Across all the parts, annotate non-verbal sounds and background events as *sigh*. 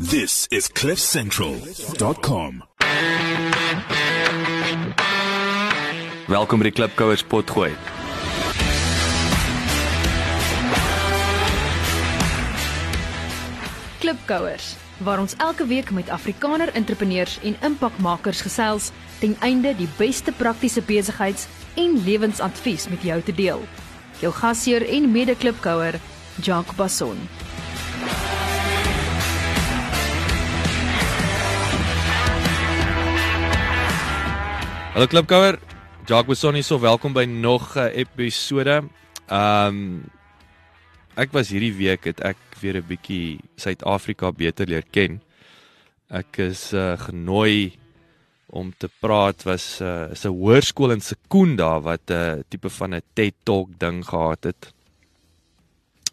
This is cliffcentral.com. Welkom by die Klipkouers potgooi. Klipkouers waar ons elke week met Afrikaner entrepreneurs en impakmakers gesels ten einde die beste praktiese besigheids- en lewensadvies met jou te deel. Jou gasheer en mede-klipkouer, Jacques Basson. Hallo Klipkouer, Jacques Basson hier, so welkom by nog 'n episode. Um ek was hierdie week het ek weer 'n bietjie Suid-Afrika beter leer ken. Ek is uh, genooi om te praat was uh, is 'n hoërskool in Sekunda wat 'n uh, tipe van 'n TED Talk ding gehad het.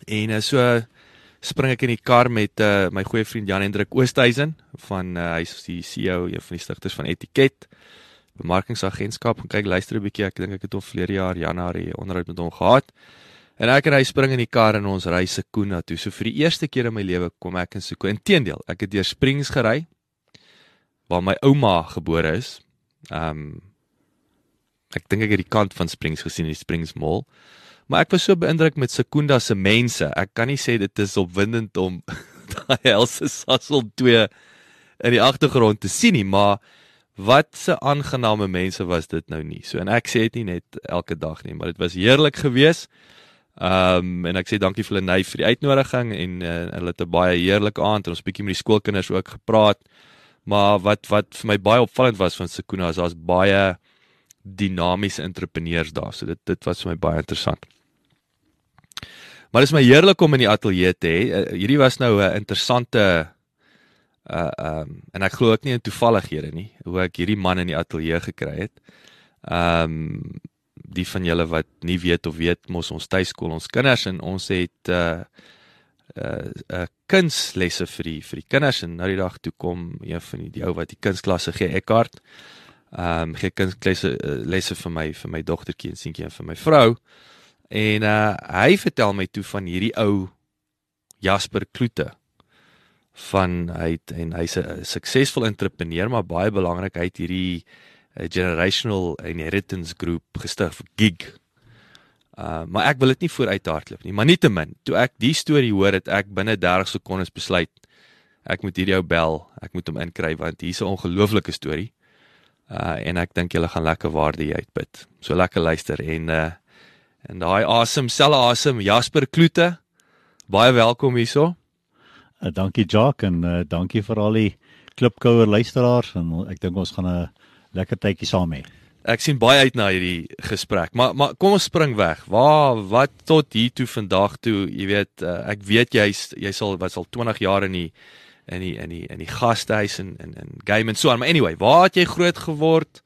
En uh, so spring ek in die kar met uh, my goeie vriend Jan Hendrik Oosthuizen van uh, hy's die CEO een van die stigters van Etiket bemarkingsagentskap en kyk luister 'n bietjie ek dink ek het hom verlede jaar Januarie onderhoud met hom gehad. En ek en hy spring in die kar en ons ry Sekunda toe. So vir die eerste keer in my lewe kom ek in Sekunda. Inteendeel, ek het deur Springs gery waar my ouma gebore is. Ehm um, ek dink ek het die kant van Springs gesien, die Springs Mall. Maar ek was so beïndruk met Sekunda se mense. Ek kan nie sê dit is opwindend om *laughs* daai helse Sassel 2 in die agtergrond te sien nie, maar wat 'n aangename mense was dit nou nie. So en ek sê dit nie net elke dag nie, maar dit was heerlik geweest. Ehm um, en ek sê dankie vir hulle vir die uitnodiging en uh, hulle het 'n baie heerlike aand en ons bietjie met die skoolkinders ook gepraat. Maar wat wat vir my baie opvallend was van Sekuna is daar's baie dinamiese entrepreneurs daar. So dit dit was vir my baie interessant. Maar dit is my heerlik om in die ateljee te hê. Uh, hierdie was nou 'n interessante uh ehm um, en ek glo ook nie in toevallighede nie hoe ek hierdie man in die ateljee gekry het. Ehm um, die van julle wat nie weet of weet mos ons tuiskool ons kinders en ons het uh uh, uh kunslesse vir die vir die kinders en nou die dag toe kom een van die, ou wat die kunstklasse gee Eckhart. Ehm um, gee kunslesse uh, lesse vir my vir my dogtertjie en seentjie en vir my vrou. En uh hy vertel my toe van hierdie ou Jasper Kloete van hy het, en hy's 'n suksesvol entrepreneur maar baie belangrik hy het hierdie uh, generational inheritance group gestig gig. Uh maar ek wil dit nie vooruit hardloop nie, maar nietemin, toe ek die storie hoor het ek binne 30 sekondes besluit ek moet hierdie ou bel, ek moet hom inkry want hier's 'n ongelooflike storie. Uh en ek dink julle gaan lekker waarde uitput. So lekker luister en uh en daai awesome, selle awesome Jasper Kloete. Baie welkom hierso. Uh, dankie Jacques en uh, dankie vir al die klipkouer luisteraars en ek dink ons gaan 'n lekker tydjie saam hê. Ek sien baie uit na hierdie gesprek. Maar maar kom ons spring weg. Waar wat tot hier toe vandag toe, jy weet, uh, ek weet jy's jy sal wat sal 20 jaar in die in die in die in die gastehuis en in in game en so aan. Maar anyway, waar het jy groot geword?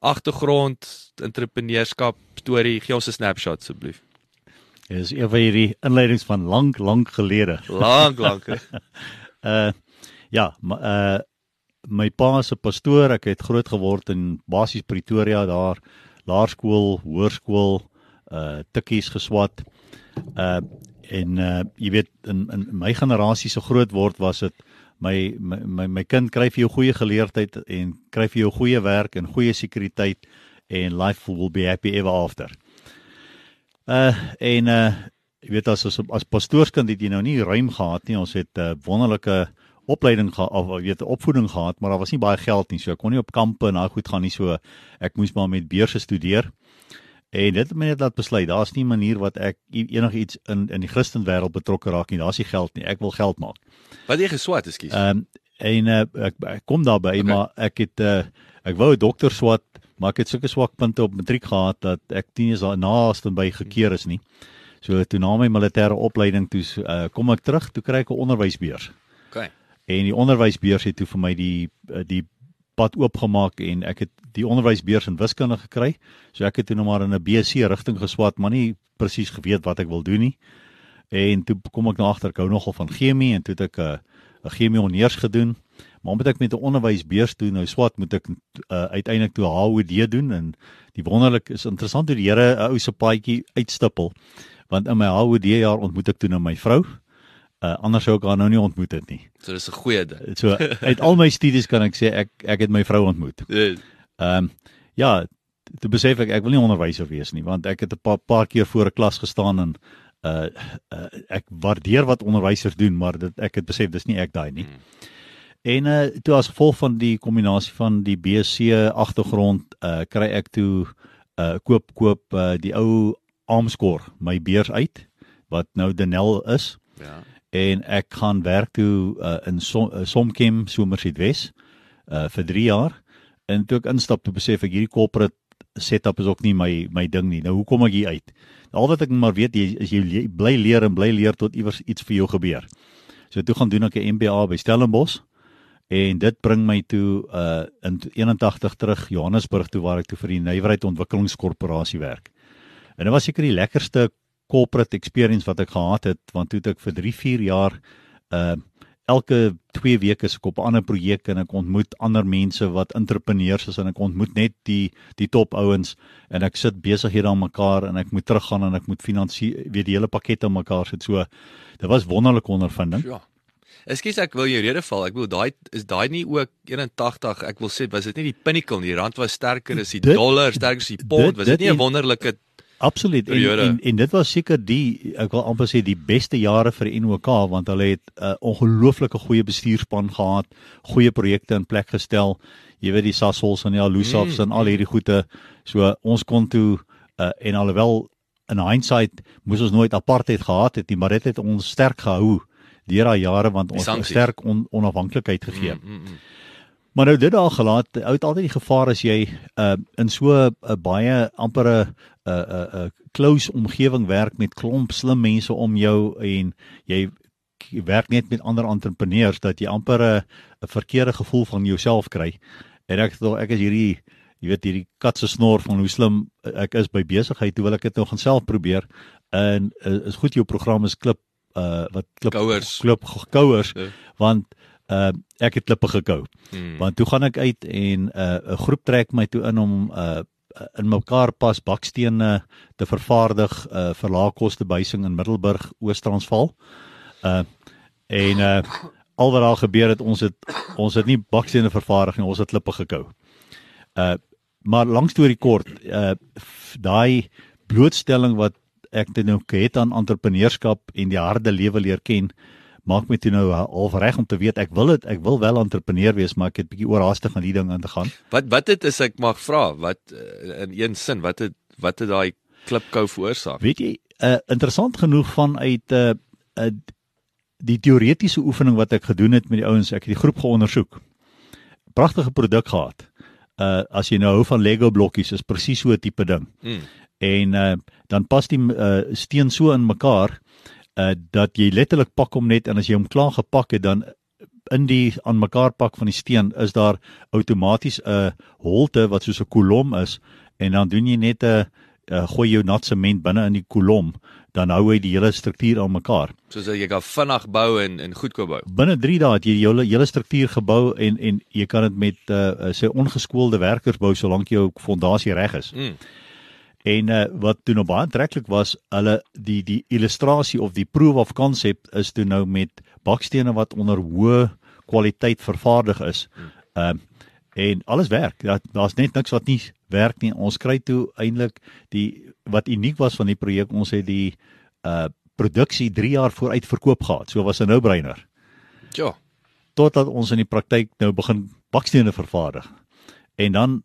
Agtergrond, entrepreneurskap, storie, gee ons 'n snapshot asseblief. Is een van hierdie inleidings van lank lank gelede. Lank lank. uh *laughs* ja, maar uh my pa 'n pastoor. Ek het groot geword in basies Pretoria daar, laerskool, hoërskool, uh tikkies geswat. Uh en uh jy weet in in my generasie se groot word was dit my, my my my kind kry vir jou goeie geleerdheid en kry vir jou goeie werk en goeie sekuriteit en life will be happy ever after. Uh en uh jy weet as as, as pastoorskind het jy nou nie ruim gehad nie. Ons het 'n uh, wonderlike opleiding gehad of jy weet 'n opvoeding gehad, maar daar was nie baie geld nie. So ek kon nie op kampe en daai goed gaan nie. So ek moes maar met beurse studeer. En dit het my net laat besluit, daar's nie 'n manier wat ek enigiets in in die Christen wêreld betrokke raak nie. Daar's nie geld nie. Ek wil geld maak. Wat jy geswat, ekskuus. Ehm um, en uh, ek, ek kom daarby, okay. maar ek het uh, ek wou 'n dokter swat, maar ek het sulke swak punte op matriek gehad dat ek 10 jaar naaste by gekeer is nie. So toe na my militêre opleiding toe uh, kom ek terug, toe kry ek 'n onderwysbeurs. OK. En die onderwysbeurs het toe vir my die die pad oopgemaak en ek het die onderwysbeurs in wiskunde gekry. So ek het toe nog maar in 'n BSc rigting geswat, maar nie presies geweet wat ek wil doen nie. En toe kom ek na agter ek hou nogal van chemie en toe het ek 'n uh, chemie honeurs gedoen. Maar omdat ek met 'n onderwysbeurs toe nou swat, moet ek uh, uiteindelik toe HOD doen en die wonderlik is interessant hoe die Here 'n ou se paadjie uitstippel. Want in my HOD jaar ontmoet ek toe nou my vrou Uh anders sou ek haar nou nie ontmoet het nie. So dis 'n goeie ding. So uit al my studies kan ek sê ek ek het my vrou ontmoet. *laughs* Ehm um, ja, toe besef ek ek wil nie onderwyser wees nie want ek het 'n paar paar keer voor 'n klas gestaan en uh, uh ek waardeer wat onderwysers doen, maar dit ek het besef dis nie ek daai nie. En uh toe as gevolg van die kombinasie van die BSc agtergrond uh kry ek toe uh koop koop uh die ou Armscore my beurs uit wat nou Denel is ja. en ek gaan werk toe uh, in Som, uh, Somkem Somersuidwes uh vir 3 jaar en toe ek instap toe besef ek hierdie corporate setup is ook nie my my ding nie. Nou hoe kom ek hier uit? Al wat ek maar weet jy is jy le bly leer en bly leer tot iewers iets vir jou gebeur. So toe gaan doen ek 'n MBA by Stellenbosch en dit bring my toe uh in 81 terug Johannesburg toe waar ek toe vir die Nywerheid Ontwikkelingskorporasie werk. En dit was seker die lekkerste corporate experience wat ek gehad het want toe het ek vir 3, 4 jaar uh elke 2 weke se op 'n ander projek en ek ontmoet ander mense wat entrepreneurs is en ek ontmoet net die die top ouens en ek sit besighede aan mekaar en ek moet teruggaan en ek moet finansië weet die hele pakket aan mekaar sit so dit was wonderlike ondervinding Ja. Ekskuus ek wil jou rede val. Ek bedoel daai is daai nie ook 81, ek wil sê was dit nie die pinnacle nie. Die rand was sterker as die Dit- dollar, sterker as die pond. Was dit dit nie 'n wonderlike Absoluut. En, en en dit was seker die ek wil amper sê die beste jare vir NOK want hulle het 'n uh, ongelooflike goeie bestuurspan gehad, goeie projekte in plek gestel. Jy weet die Sasols en die Alusafs Mm, en al hierdie goede. So ons kon toe uh, en alhoewel in hindsight moes ons nooit apartheid gehad het nie, maar dit het ons sterk gehou deur daai jare want ons het sterk on, onafhanklikheid gegee. Mm, mm, mm. Maar nou dit daar gelaat, ou het altyd die gevaar as jy uh in so 'n baie amper 'n 'n 'n 'n close omgewing werk met klomp slim mense om jou en jy werk net met ander entrepreneurs dat jy amper 'n 'n verkeerde gevoel van jouself kry. En ek het ek is hierdie jy weet hierdie kat se snor van hoe slim ek is by besigheid, hoe wil ek dit nou gaan self probeer? En uh, is goed jou program is klip uh wat klip Kouers. klip kouers Ja. want uh ek het klippe gekou. Mm. Want toe gaan ek uit en 'n uh, 'n groep trek my toe in om uh in mekaar pas bakstene te vervaardig uh vir laagkoste behuising in Middelburg, Oos-Transvaal. Uh en uh al wat daar gebeur het, ons het ons het nie bakstene vervaardig nie, ons het klippe gekou. Uh maar langs storie kort, uh daai blootstelling wat ek dit nou het aan entrepreneurskap en die harde lewe leer ken, maak my toe nou half reg om te weet ek wil dit, ek wil wel entrepreneur wees, maar ek het bietjie oorhaastig aan die ding aan te gaan. Wat wat dit is ek mag vra, wat uh, in een sin, wat het wat het daai klipkou veroorsaak? Weet jy, uh, interessant genoeg vanuit uh, uh die teoretiese oefening wat ek gedoen het met die ouens, ek het die groep geondersoek. Pragtige produk gehad. Uh as jy nou hou van Lego blokkies, is presies so 'n tipe ding. Mm. En uh dan pas die uh steen so in mekaar uh dat jy letterlik pak hom net en as jy hom klaar gepak het dan in die aan mekaar pak van die steen is daar outomaties 'n holte wat soos 'n kolom is en dan doen jy net 'n uh, gooi jou nat sement binne in die kolom dan hou hy die hele struktuur aan mekaar. Soos jy kan vinnig bou en en goedkoop bou. Binne 3 dae het jy die hele hele struktuur gebou en en jy kan dit met uh sê ongeskoolde werkers bou solank jou fondasie reg is. Mm. En uh, wat toe nou baie aantreklik was, hulle die die illustrasie of die proof of concept is toe nou met bakstene wat onder hoë kwaliteit vervaardig is. Ehm uh, en alles werk. Daar daar's net niks wat nie werk nie. Ons kry toe eintlik die wat uniek was van die projek, ons het die uh produksie 3 jaar vooruit verkoop gehad. So was 'n no-brainer Ja. totdat ons in die praktyk nou begin bakstene vervaardig. En dan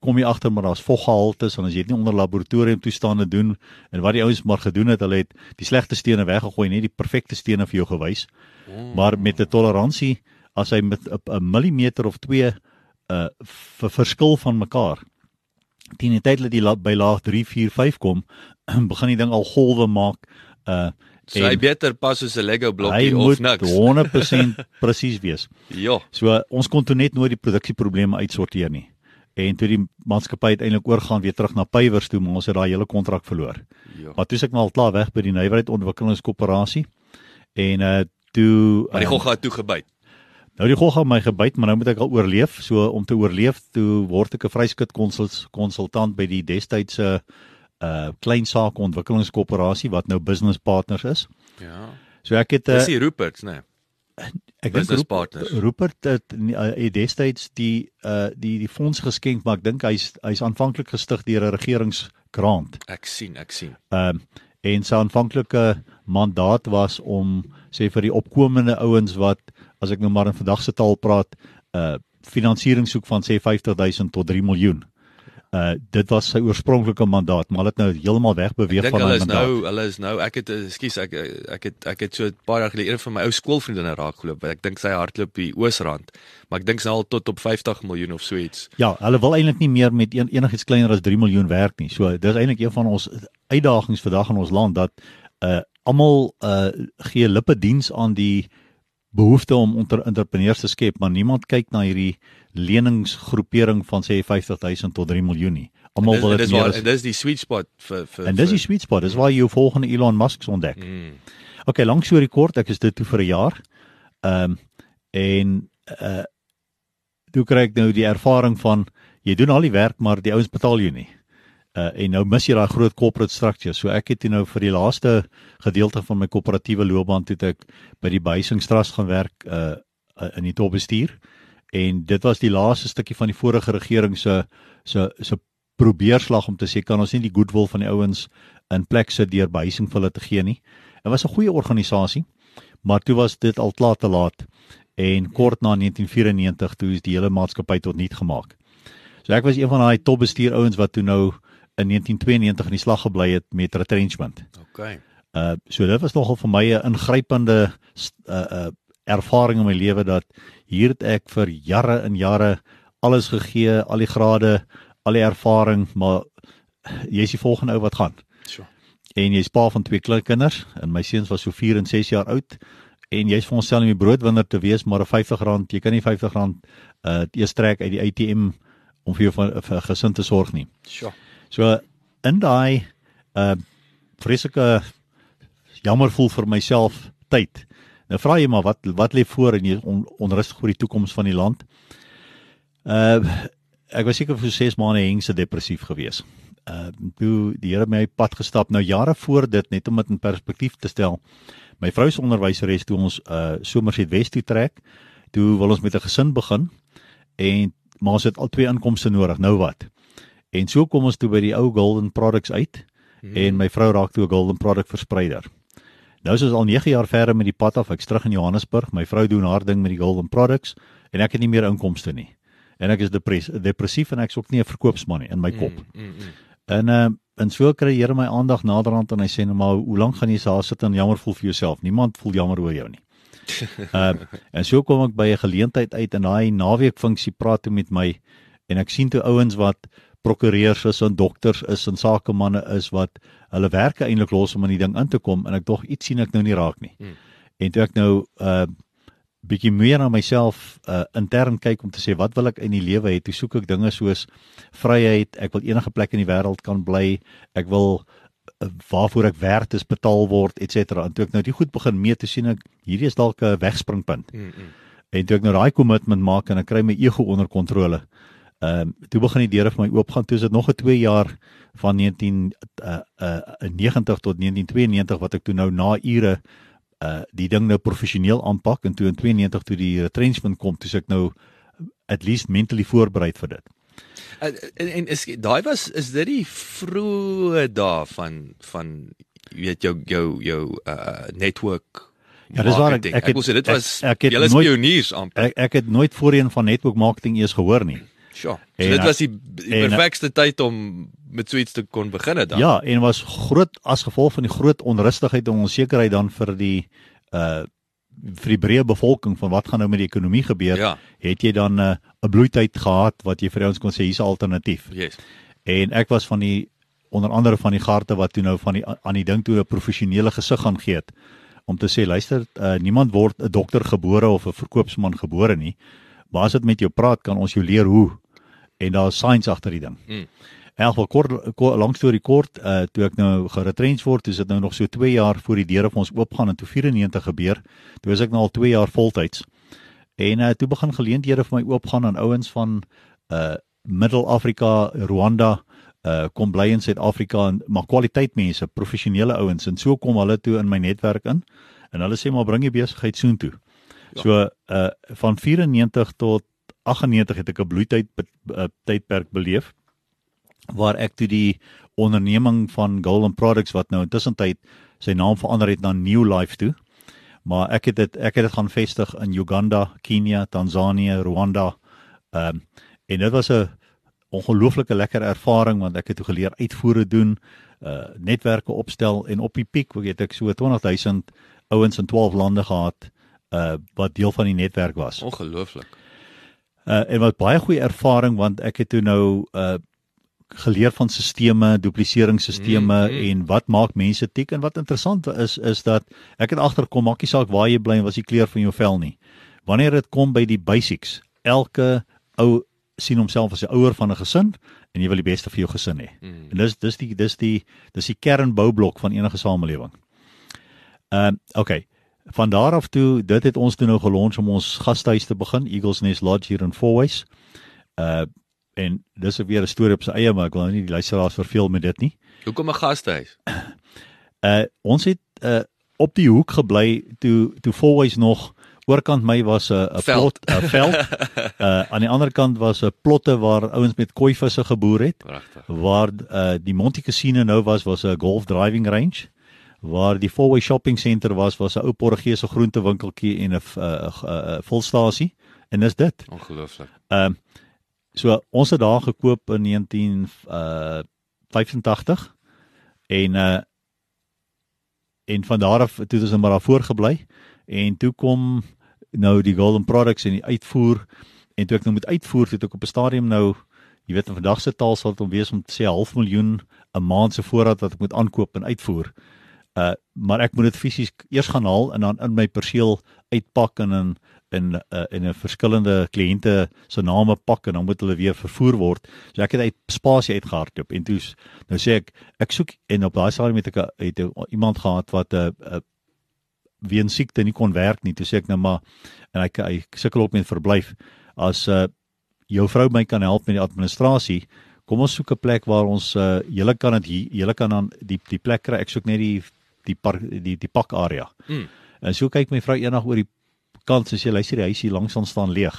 kom jy agter maar daar's voggehaltes en as jy dit nie onder laboratorium toestande doen en wat die ouens maar gedoen het, hulle het die slegte stene weggegooi, net die perfekte stene vir jou gewys. Maar met 'n toleransie as hy met 'n- 'n millimeter of 2 uh vir verskil van mekaar. Teen die tyd dat jy la- by laag 3, 4, 5 kom, *clears throat* begin die ding al golwe maak. Uh So hy beter pas soos 'n Lego hy blokkie of moet niks. 100% *laughs* presies wees. Ja. So ons kon toe net nooit die produksieprobleme uitsorteer nie. En toe die maatskappy uiteindelik oorgaan weer terug na pywers toe, maar ons het daai hele kontrak verloor. Ja. Maar toe is ek nou al klaar weg by die Nywerheid Ontwikkelingskoöperasie. En uh toe Maar die ehm, gogga het toe gebyt. Nou die gogga my gebyt, maar nou moet ek al oorleef. So om te oorleef, toe word ek 'n vryskut konsul- konsultant by die destydse uh klein sake ontwikkelingskoöperasie wat nou business partners is. Ja. So ek het Dis uh, die Rupert's, né? Ek dink Roep-. Rupert het uh, het destyds die uh die die fonds geskenk, maar ek dink hy's hy's aanvanklik gestig deur 'n regeringsgrant. Ek sien, ek sien. Ehm en sy aanvanklike mandaat was om sê vir die opkomende ouens wat as ek nou maar in vandag se taal praat, uh finansiering soek van sê 50000 tot 3 miljoen. Uh dit was sy oorspronklike mandaat, maar hulle het nou heeltemal Ek wegbeweeg dink van hulle daai is mandaat. nou, hulle is nou, ek het ekskuus, ek ek het ek het so 'n paar jaar gelede een van my ou skoolvriendinne raak geloop. Ek dink sy hardloop die Oosrand, maar ek dink sy al tot op 50 miljoen of so iets. Ja, hulle wil eintlik nie meer met een, enigiets kleiner as 3 miljoen werk nie. So dis eintlik een van ons uitdagings vandag in ons land dat uh almal uh gee lippe diens aan die behoefte om onder entrepreneurs te skep, maar niemand kyk na hierdie leningsgroepering van sê 50000 tot 3 miljoen nie. Almal Dis wil dit dis meer en dis die sweet spot vir vir En dis die sweet spot, dis waar jy jou volgende Elon Musk ontdek. Mm. Okay, lank so rekord, ek is dit toe vir 'n jaar. Ehm um, en uh toe kry ek nou die ervaring van jy doen al die werk maar die ouens betaal jou nie. Uh en nou mis jy daai groot corporate structure. So ek het nou vir die laaste gedeelte van my koöperatiewe loopbaan het ek by die Behuisingstrust gaan werk uh uh, in die topbestuur. En dit was die laaste stukkie van die vorige regering se se se probeerslag om te sê kan ons nie die goodwill van die ouens in plek sit deur behuising vir hulle te gee nie. Dit was 'n goeie organisasie, maar toe was dit al klaar te laat en kort na 1994 toe is die hele maatskappy tot niet gemaak. So ek was een van daai topbestuur ouens wat toe nou in 1992 in die slag gebly het met retrenchment. Okay. Uh so dit was nogal vir my 'n ingrypende uh uh ervaring in my lewe dat hier het ek vir jare en jare alles gegee, al die grade, al die ervaring, maar jy's die volgende ou wat gaan. So. En jy's pa van twee klein kinders en my seuns was so 4 en 6 jaar oud en jy's vir onsself om die broodwinner te wees, maar 'n R50, jy kan nie R50 uh eers trek uit die ATM om vir jou van vir gesin te sorg nie. So. So in daai uh vreeslike jammer voel vir myself tyd. Nou vra jy maar wat wat lê voor en jy on, onrustig oor die toekoms van die land. Uh ek was seker vir 6 maande hengse depressief gewees. Uh toe die Here my pad gestap nou jare voor dit net om dit in perspektief te stel. My vrou se onderwyseres toe ons uh Somerset West toe trek, toe wil ons met 'n gesin begin en maar ons het al twee inkomste nodig. Nou wat? En so kom ons toe by die ou Golden Products uit Mhm. en my vrou raak toe 'n Golden Product verspreider. Nou is ons al 9 jaar verder met die pad af. Ek's terug in Johannesburg. My vrou doen haar ding met die Golden Products en ek het nie meer inkomste nie. En ek is depres depressief en ek's ook nie 'n verkoopsman nie in my kop. Mm, mm, mm. En uh en so kry Here my aandag naderhand en hy sê nou maar hoe lank gaan jy daar sit en jammer voel vir jouself? Niemand voel jammer oor jou nie. Uh *laughs* en so kom ek by 'n geleentheid uit en daai naweek funksie praat toe met my en ek sien toe ouens wat prokureurs is en dokters is en sakemanne is wat hulle werke eintlik los om in die ding in te kom en ek dog iets sien ek nou nie raak nie. Hmm. En toe ek nou uh bietjie meer na myself uh intern kyk om te sê wat wil ek in die lewe hê? Toe soek ek dinge soos vryheid, ek wil enige plek in die wêreld kan bly, ek wil uh, waarvoor ek werd is betaal word, ens. En toe ek nou die goed begin mee te sien ek hierdie is dalk 'n wegspringpunt. Mm, mm. En toe ek nou daai commitment maak en ek kry my ego onder kontrole. Ehm um, toe begin die deure vir my oopgaan. Toe is dit nog 'n 2 jaar van 19 uh uh 90 tot 1992 wat ek toe nou na ure uh die ding nou professioneel aanpak en toe in 92 toe die retrenchment kom, toe ek nou at least mentally voorberei vir dit. En, en en is daai was is dit die vroeë dae van van jy weet jou jou jou uh network Ja, dis waar, ek- ek het- ek wil sê dit ek- was ek het julle is nooit- pioniers amper. Ek ek het nooit voorheen van network marketing eers gehoor nie. Sure. So dit was die, die perfekste tyd om met so iets te kon begin dan. Ja, en was groot as gevolg van die groot onrustigheid en onsekerheid dan vir die uh vir die breë bevolking van wat gaan nou met die ekonomie gebeur, Ja. het jy dan 'n uh, bloeityd gehad wat jy vir ons kon sê hier's 'n alternatief. Yes. En ek was van die onder andere van die garte wat toe nou van die aan die ding toe 'n professionele gesig gaan gee het om te sê luister, uh, niemand word 'n dokter gebore of 'n verkoopsman gebore nie. Maar as dit met jou praat, kan ons jou leer hoe. En daar's science agter die ding. Mm. In elk geval kort, kort lank storie kort, uh toe ek nou geretrench word, is dit nou nog so 2 jaar voor die deure vir ons oopgaan en toe 94 gebeur. Toe is ek nou al 2 jaar voltyds. En uh toe begin geleenthede vir my oopgaan aan ouens van uh Middel-Afrika, Rwanda, uh kom bly in Suid-Afrika en maar kwaliteit mense, professionele ouens en so kom hulle toe in my netwerk in. En hulle sê maar bring jy besigheid soontoe. Ja. So uh van 94 tot 98 het ek 'n bloeityd uh, tydperk beleef waar ek toe die onderneming van Golden Products wat nou intussen tyd sy naam verander het na New Life toe. Maar ek het dit ek het dit gaan vestig in Uganda, Kenia, Tansanië, Rwanda. Ehm um, en dit was 'n ongelooflike lekker ervaring want ek het toe geleer uitvoere doen, uh netwerke opstel en op die piek, weet ek, so 20000 ouens in 12 lande gehad uh wat deel van die netwerk was. Ongelooflik. Uh en wat baie goeie ervaring want ek het toe nou uh geleer van sisteme, dupliseringsstelsels mm, mm. en wat maak mense tik en wat interessant is is dat ek het agterkom maak nie saak waar jy bly en wat die kleur van jou vel nie. Wanneer dit kom by die basics, elke ou sien homself as 'n ouer van 'n gesin en jy wil die beste vir jou gesin hê. Mm. En dis dis die dis die dis die kernboublok van enige samelewing. Ehm uh, okay. Van daar af toe, dit het ons toe nou gelons om ons gastehuis te begin, Eagles Nest Lodge hier in Fourways. Uh en dis weer 'n storie op sy eie, maar ek wil nou nie die luisteraars verveel met dit nie. Hoekom 'n gastehuis? Uh ons het uh op die hoek gebly toe toe Fourways nog oorkant my was 'n 'n plot 'n veld. *laughs* Uh aan die ander kant was 'n plotte waar ouens met kooivisse geboer het. Pragtig. Waar uh die Monte Casino nou was was 'n golf driving range. Waar die Fourway Shopping Center was was 'n ou Portugese groentewinkeltjie en 'n 'n volstasie en dis dit. Ongelooflik. Ehm uh, so ons het daar gekoop in 19 uh 85 en uh en van daar af toe het ons maar daar voorgebly en toe kom nou die golden products en die uitvoer en toe ek nou moet uitvoer het ek op 'n stadium nou jy weet in vandag se taal sal dit om wees om te sê half miljoen 'n maand se voorraad wat ek moet aankoop en uitvoer. Uh maar ek moet dit fisies eers gaan haal en dan in my perseel uitpak en in in uh, in 'n verskillende kliënte se name pak en dan moet hulle weer vervoer word. So ek het uit spasie uitgehardloop en toe nou sê ek ek soek en op daai stadium het ek het iemand gehad wat 'n uh, uh, weens siekte nie kon werk nie. Toe sê ek nou maar en hy hy sukkel op met verblyf. As uh jou vrou my kan help met die administrasie, kom ons soek 'n plek waar ons uh julle kan dit julle kan dan die die plek kry. Ek soek net die die park die die pak area. Mm. En so kyk my vrou eendag oor die kant sê sy luister die huis hier langs ons staan leeg.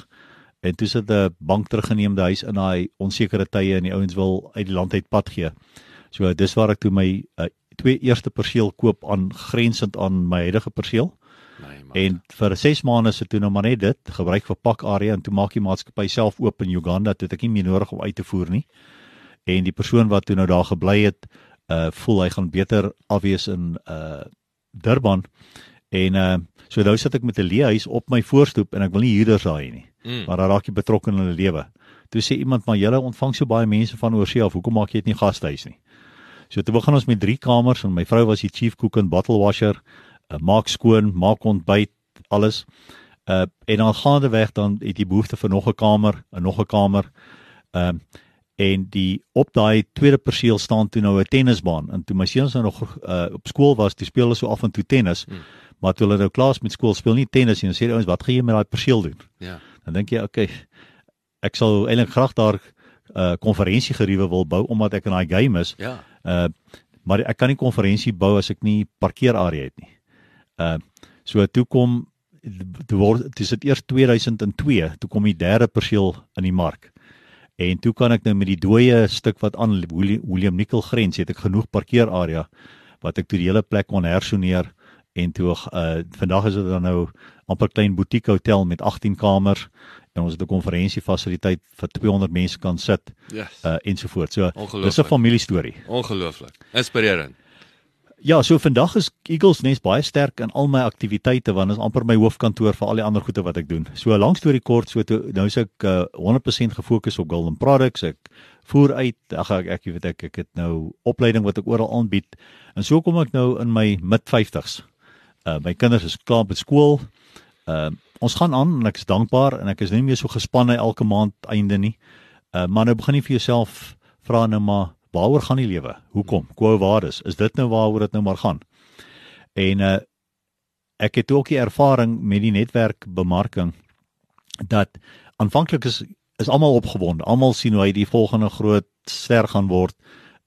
En toe sit 'n bank teruggeneem die huis in daai onsekere tye en die ouens wil uit die land uit pad gee. So dis waar ek toe my uh, twee eerste perseel koop aan grensend aan my huidige perseel. Nee, en vir 6 maande se toe nou maar net dit gebruik vir pak area en toe maak die maatskappy self oop in Uganda toe ek nie meer nodig om uit te voer nie. En die persoon wat toe nou daar gebly het, uh voel hy gaan beter afwees in uh Durban. En uh so nou sit ek met 'n leehuis op my voorstoep en ek wil nie huurders daai nie. Mm. Maar daar raak jy betrokke in hulle lewe. Toe sê iemand maar julle ontvang so baie mense van oorsee af, hoekom maak jy dit nie gastehuis nie? So toe begin ons met drie kamers en my vrou was die chief cook en bottle washer, uh, maak skoon, maak ontbyt, alles. Uh en dan gaandeweg dan het jy behoefte vir nog 'n kamer, en nog 'n kamer. Ehm uh, en die op daai tweede perseel staan toe nou 'n tennisbaan. En toe my seuns nou nog uh op skool was, toe speel hulle so af en toe tennis. Hmm. Maar toe hulle nou klaar is met skool, speel nie tennis nie. Dan sê die ouens, "Wat gaan jy met daai perseel doen?" Ja. Dan dink jy, "Oké, okay, ek sal eintlik graag daar uh konferensiegeriewe wil bou omdat ek in daai game is. Ja. Uh maar ek kan nie konferensie bou as ek nie parkeerarea het nie. Uh so toe kom toe word dis dit eers 2002 toe kom die derde perseel in die mark. En toe kan ek nou met die dooie stuk wat aan William Nicol grens het ek genoeg parkeerarea wat ek toe die hele plek kon hersoneer en toe uh vandag is dit dan nou amper klein boutique hotel met 18 kamers en ons het 'n konferensiefasiliteit vir 200 mense kan sit. Yes. Uh ensovoorts. So dis 'n familiestorie. Ongelooflik. Inspirerend. Ja, so vandag is Eagles Nest baie sterk in al my aktiwiteite want dit is amper my hoofkantoor vir al die ander goede wat ek doen. So 'n lang storie kort, so toe, nou is ek uh, 100% gefokus op Golden Products. Ek voer uit, ag ek ek weet ek ek het nou opleiding wat ek oral aanbied. En so kom ek nou in my mid 50s. Uh my kinders is klaar met skool. Uh ons gaan aan en ek is dankbaar en ek is nie meer so gespanne elke maand einde nie. Uh maar nou begin jy vir jouself vra nou maar waaroor gaan die lewe? Hoekom? Quo vadis? Is dit nou waaroor dit nou maar gaan? En uh ek het ook die ervaring met die netwerkbemarking dat aanvanklik is is almal opgewonde. Almal sien hoe hy die volgende groot ster gaan word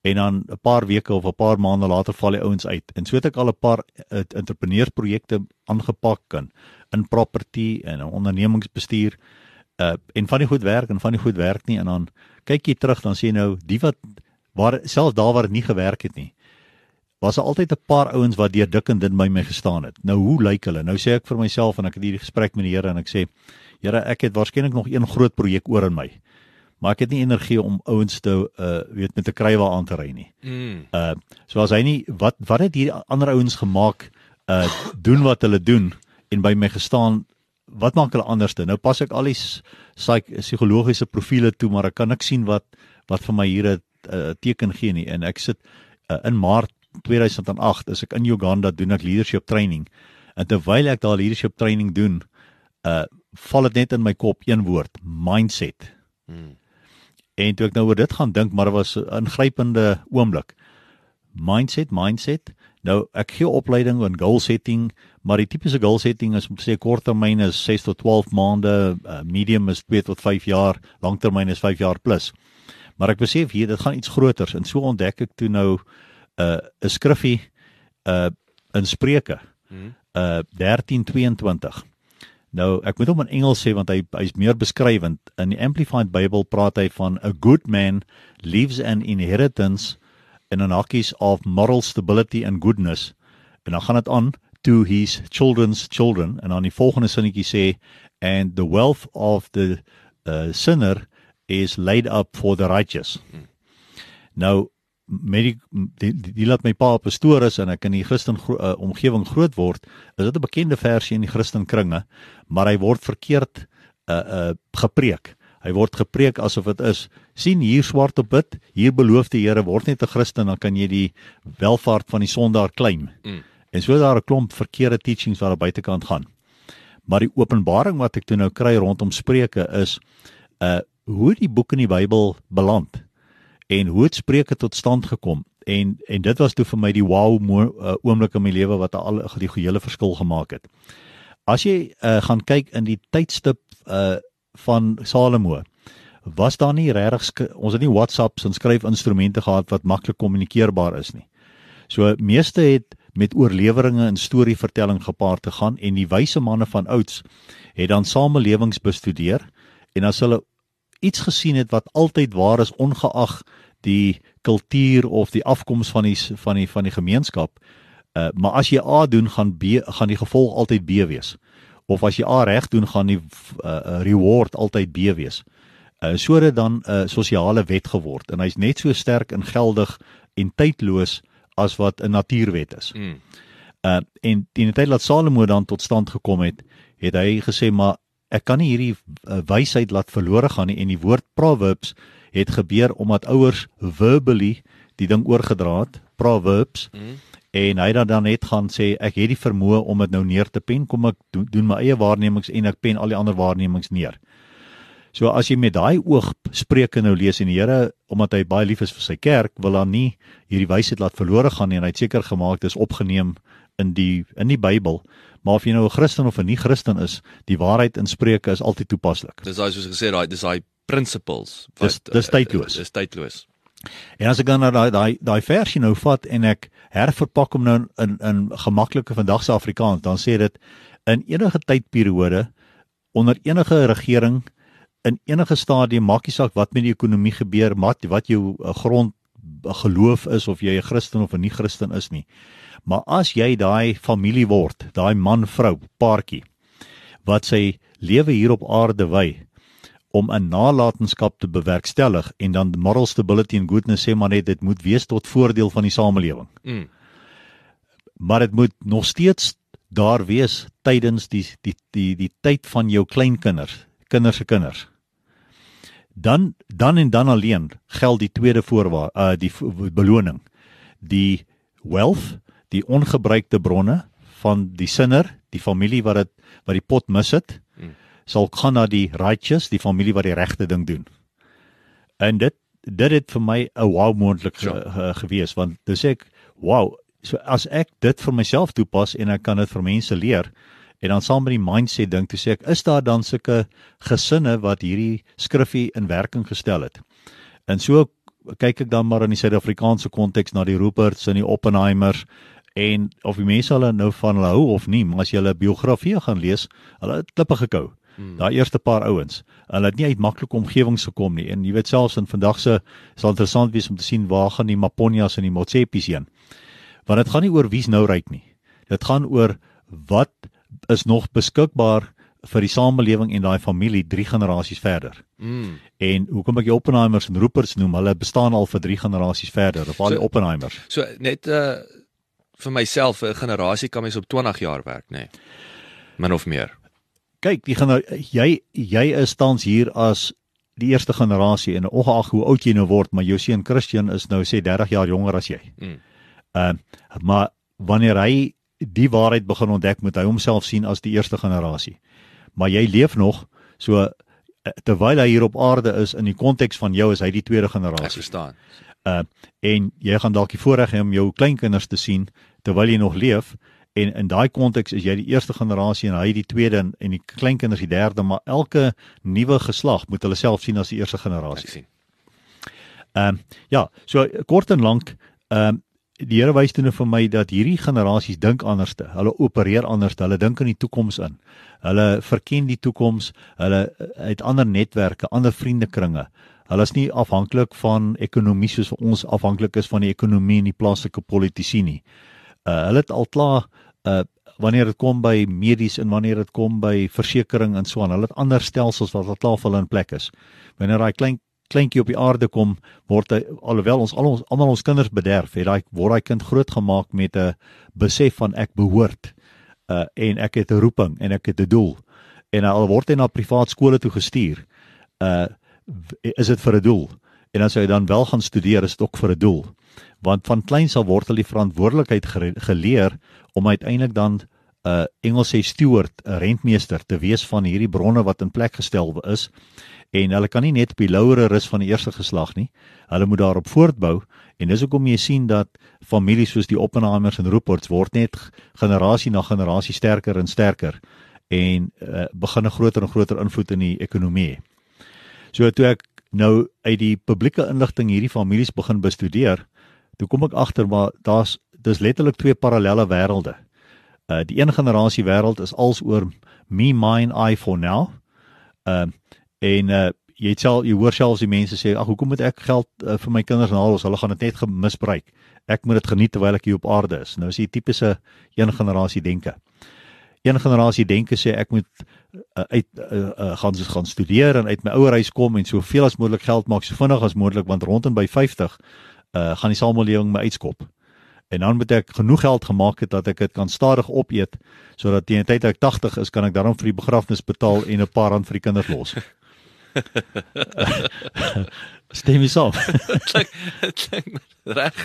en dan 'n paar weke of 'n paar maande later val die ouens uit. En so het ek al 'n paar uh, entrepreneursprojekte aangepak in in property en in ondernemingsbestuur. Uh en van die goed werk en van die goed werk nie en dan kyk jy terug dan sien jy nou die wat waar selfs daar waar dit nie gewerk het nie. Was daar altyd 'n paar ouens wat deur dik en dun by my gestaan het. Nou hoe lyk hulle? Nou sê ek vir myself en ek het hierdie gesprek met die Here en ek sê Here, ek het waarskynlik nog een groot projek oor in my maar ek het nie energie om ouens te uh weet met 'n krywa aan te ry nie. Mm. Uh so as hy nie wat wat het hierdie ander ouens gemaak uh doen wat hulle doen en by my gestaan wat maak hulle anderste? Nou pas ek al die psigologiese profile toe, maar ek kan niks sien wat wat vir my hier 'n uh, teken gee nie en ek sit uh, in Maart 2008 is ek in Uganda doen ek leadership training. En terwyl ek daar leadership training doen, uh val dit net in my kop een woord, mindset. Mm. En toe ek nou oor dit gaan dink, maar dit was 'n ingrypende oomblik. Mindset, mindset. Nou ek gee opleiding in goal setting, maar die tipiese goal setting is om te sê korttermyn is 6 tot 12 maande, uh, medium is 2 tot 5 jaar, langtermyn is 5 jaar plus. Maar ek besef hier dit gaan iets groters en so ontdek ek toe nou 'n uh, 'n skriffie uh in Spreuke. Uh 13:22. Nou, ek moet hom in Engels sê want hy hy's meer beskrywend. In die Amplified Bible praat hy van a good man leaves an inheritance in an hakkies of moral stability and goodness. En dan gaan dit aan to his children's children en dan die volgende sinnetjie sê and the wealth of the uh, sinner is laid up for the righteous. Hmm. Nou met die, die, die, die laat my pa pastoor is en ek in die Christen gro uh, omgewing groot word, is dit 'n bekende versie in die Christen kringe, maar hy word verkeerd uh uh gepreek. Hy word gepreek asof dit is sien hier swart op wit, hier beloof die Here word net 'n Christen dan kan jy die welvaart van die sondaar claim. Mm. En so daar 'n klomp verkeerde teachings wat aan die buitekant gaan. Maar die openbaring wat ek toe nou kry rondom Spreuke is uh hoe die boek in die Bybel beland en hoe het Spreuke tot stand gekom en en dit was toe vir my die wow uh, oomblik in my lewe wat al die hele verskil gemaak het. As jy uh, gaan kyk in die tydstip uh van Salomo was daar nie regtig ons het nie WhatsApps en skryfinstrumente gehad wat maklik kommunikeerbaar is nie. So meeste het met oorleweringe en storievertelling gepaard te gaan en die wyse manne van ouds het dan samelewings bestudeer en as hulle iets gesien het wat altyd waar is ongeag die kultuur of die afkoms van die van die van die gemeenskap. Uh maar as jy A doen gaan B gaan die gevolg altyd B wees. Of as jy A reg doen gaan die uh, reward altyd B wees. Uh so het dan 'n uh, sosiale wet geword en hy's net so sterk en geldig en tydloos as wat 'n natuurwet is. Mm. Uh en teen die tyd dat Salomo dan tot stand gekom het, het hy gesê maar ek kan nie hierdie uh, wysheid laat verlore gaan nie en die woord proverbs het gebeur omdat ouers verbally die ding oorgedra het proverbs mm. en hy dan dan net gaan sê ek het die vermoë om dit nou neer te pen kom ek doen, doen my eie waarnemings en ek pen al die ander waarnemings neer so as jy met daai oog spreuke nou lees en die Here omdat hy baie lief is vir sy kerk wil dan nie hierdie wysheid laat verlore gaan nie en hy het seker gemaak dit is opgeneem in die in die Bybel Maar of jy nou 'n Christen of 'n nie-Christen is, die waarheid in Spreuke is altyd toepaslik. Dis daai soos gesê daai dis daai principles wat dis, dis tydloos. Uh, dis tydloos. En as ek dan daai daai daai versie nou vat en ek herverpak hom nou in in gemaklike vandag se Afrikaans, dan sê dit in enige tydperiode onder enige regering in enige stadium maak nie saak wat met die ekonomie gebeur, wat wat jou uh, grond geloof is of jy 'n Christen of 'n nie-Christen is nie. Maar as jy daai familie word, daai man vrou paartjie wat sy lewe hier op aarde wy om 'n nalatenskap te bewerkstellig en dan moral stability and goodness sê maar net dit moet wees tot voordeel van die samelewing. Mm. Maar dit moet nog steeds daar wees tydens die die die die tyd van jou kleinkinders, kinders se kinders. Dan dan en dan alleen geld die tweede voorwaar uh die beloning. Die wealth die ongebruikte bronne van die sinner, die familie wat dit wat die pot mis het, hmm. sal gaan na die righteous, die familie wat die regte ding doen. En dit dit het vir my 'n wow moontlik ge, ja. ge, gewees want dis ek wow, so as ek dit vir myself toepas en ek kan dit vir mense leer en dan saam met die mindset ding toe sê ek is daar dan sulke gesinne wat hierdie skriffie in werking gestel het. En so kyk ek dan maar in die Suid-Afrikaanse konteks na die Ruperts en die Oppenheimers en of die mense hulle nou van hulle hou of nie, maar as jy hulle biografieë gaan lees, hulle het klippe gekou. Hmm. Daai eerste paar ouens, hulle het nie uit maklike omgewings gekom nie en jy weet selfs in vandag se sal interessant wees om te sien waar gaan die Maponyas en die Motsepis heen. Want dit gaan nie oor wie's nou ryk nie. Dit gaan oor wat is nog beskikbaar vir die samelewing en daai familie 3 generasies verder. Mm. En hoekom ek die Oppenheimers en Ruperts noem, hulle bestaan al vir 3 generasies verder, of al So- die Oppenheimers. So net uh vir myself 'n generasie kan mens op 20 jaar werk, nê. Nee. Min of meer. Kyk, die genera- jy jy is tans hier as die eerste generasie en ongeag hoe oud jy nou word, maar jou seun Christian is nou sê 30 jaar jonger as jy. Mm. Uh maar wanneer hy die waarheid begin ontdek, moet hy homself sien as die eerste generasie. Maar jy leef nog, so eh, terwyl hy hier op aarde is in die konteks van jou is hy die tweede Ek generasie. verstaan. Uh en jy gaan dalk die voorreg hê om jou kleinkinders te sien terwyl jy nog leef en in daai konteks is jy die eerste generasie en hy die tweede en, en die kleinkinders die derde, maar elke nuwe geslag moet hulle self sien as die eerste Ek generasie. sien. Ehm ja, so kort en lank, ehm die Here wys toe nou vir my dat hierdie generasies dink anderste. Hulle opereer anders, hulle dink in die toekoms in. Hulle verken die toekoms, hulle eh, het ander netwerke, ander vriendekringe. Hulle is nie afhanklik van ekonomie soos ons afhanklik is van die ekonomie en die plaaslike politici nie. Uh hulle het al klaar uh wanneer dit kom by medies en wanneer dit kom by versekerings en so aan, hulle het ander stelsels wat al klaar vir hulle in plek is. Wanneer daai klein kleintjie op die aarde kom, word hy alhoewel ons al ons almal ons kinders bederf, het daai word daai kind grootgemaak met 'n besef van ek behoort uh en ek het 'n roeping en ek het 'n doel. En al word hy na privaat skole toe gestuur, uh is dit vir 'n doel. En as hy dan wel gaan studeer, is dit ook vir 'n doel. Want van kleins af word hulle die verantwoordelikheid geleer om uiteindelik dan 'n uh, Engels sê steward, 'n rentmeester te wees van hierdie bronne wat in plek gestel is en hulle kan nie net op die louere rus van die eerste geslag nie. Hulle moet daarop voortbou en dis hoekom jy sien dat families soos die Oppenheimers en Ruperts word net generasie na generasie sterker en sterker en uh, begin 'n groter en groter invloed in die ekonomie hê. So toe ek nou uit die publieke inligting hierdie families begin bestudeer, toe kom ek agter maar daar's dis letterlik twee parallelle wêrelde. Uh die een generasie wêreld is als oor me mine I for now. Ehm uh, en uh jy het sal jy hoor selfs die mense sê ag hoekom moet ek geld uh, vir my kinders haal as hulle gaan dit net gemisbruik. Ek moet dit geniet terwyl ek hier op aarde is. Nou is die tipiese een generasie denke. Een generasie denke sê ek moet uh, uit uh, uh, gaan gaan studeer en uit my ouer huis kom en soveel as moontlik geld maak so vinnig as moontlik want rondom by 50 uh gaan die samelewing my uitskop. En dan moet ek genoeg geld gemaak het dat ek dit kan stadig opeet sodat teen die tyd ek 80 is kan ek daarom vir die begrafnis betaal en 'n paar rand vir die kinders los. *laughs* Stem jy saam? *laughs* Klink reg.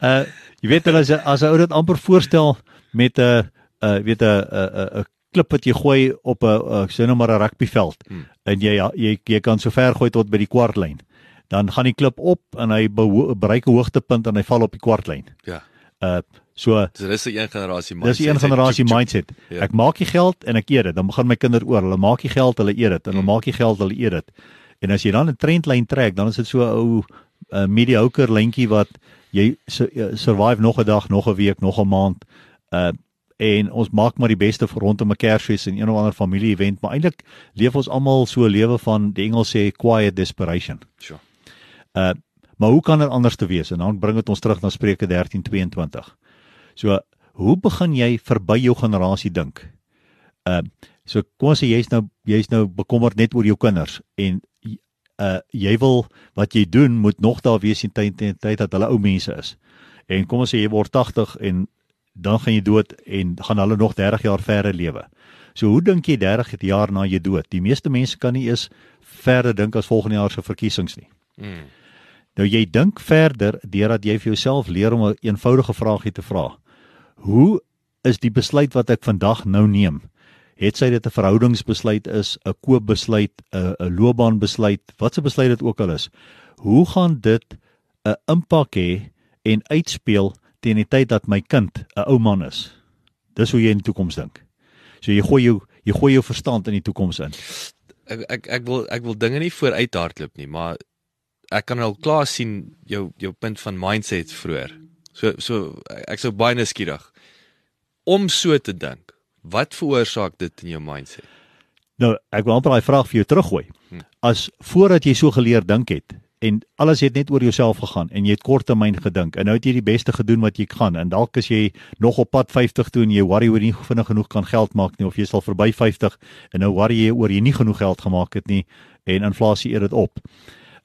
Uh *laughs* jy weet hulle as as 'n ou dit amper voorstel met 'n uh weet 'n 'n 'n klip wat jy gooi op 'n uh, sê nou maar 'n rugbyveld Hmm. en jy jy jy kan so ver gooi tot by die kwartlyn. Dan gaan die klip op en hy bereik 'n hoogtepunt en hy val op die kwartlyn. Ja. Uh so So dis 'n een generasie dis 'n een generasie mindset. Ja. Ek maak die geld en ek eet dit. Dan begin my kinders oor. Hulle maak die geld, hulle eet dit en hulle Hmm. maak die geld, hulle eet dit. En as jy dan 'n trendlyn trek, dan is dit so 'n ou uh, mediocre lyntjie wat jy su- uh, survive nog 'n dag, nog 'n week, nog 'n maand. Uh en ons maak maar die beste vir rondom 'n Kersfees en een of ander familie-event, maar eintlik leef ons almal so 'n lewe van die Engels sê quiet desperation. Sure. Uh maar hoe kan dit anders te wees? En dan bring dit ons terug na Spreuke 13:22. So, hoe begin jy verby jou generasie dink? Uh so kom ons sê jy's nou jy's nou bekommerd net oor jou kinders en uh jy wil wat jy doen moet nog daar wees in tyd tyd dat hulle ou mense is. En kom ons sê jy word 80 en dan gaan jy dood en gaan hulle nog 30 jaar verder lewe. So hoe dink jy 30 jaar na jy dood? Die meeste mense kan nie eens verder dink as volgende jaar se verkiesings nie. Mm. Nou jy dink verder deurdat jy vir jouself leer om 'n een eenvoudige vraagie te vra. Hoe is die besluit wat ek vandag nou neem? Het sy dit 'n verhoudingsbesluit is, 'n koopbesluit, 'n 'n loopbaanbesluit, wat 'n besluit dit ook al is. Hoe gaan dit 'n impak hê en uitspeel teen die tyd dat my kind 'n ou man is? Dis hoe jy in die toekoms dink. So jy gooi jou jy gooi jou verstand in die toekoms in. Ek ek ek wil ek wil dinge nie vooruit hardloop nie, maar ek kan al klaar sien jou jou punt van mindset vroeër. So so ek sou baie nuuskierig om so te dink. Wat veroorsaak dit in jou mindset? Nou, ek wil amper daai vraag vir jou teruggooi. As voordat jy so geleer dink het en alles het net oor jouself gegaan en jy het korttermyn gedink en nou het jy die beste gedoen wat jy kan en dalk is jy nog op pad 50 toe en jy worry oor nie vinnig genoeg kan geld maak nie of jy sal verby 50 en nou worry jy oor jy nie genoeg geld gemaak het nie en inflasie eet dit op.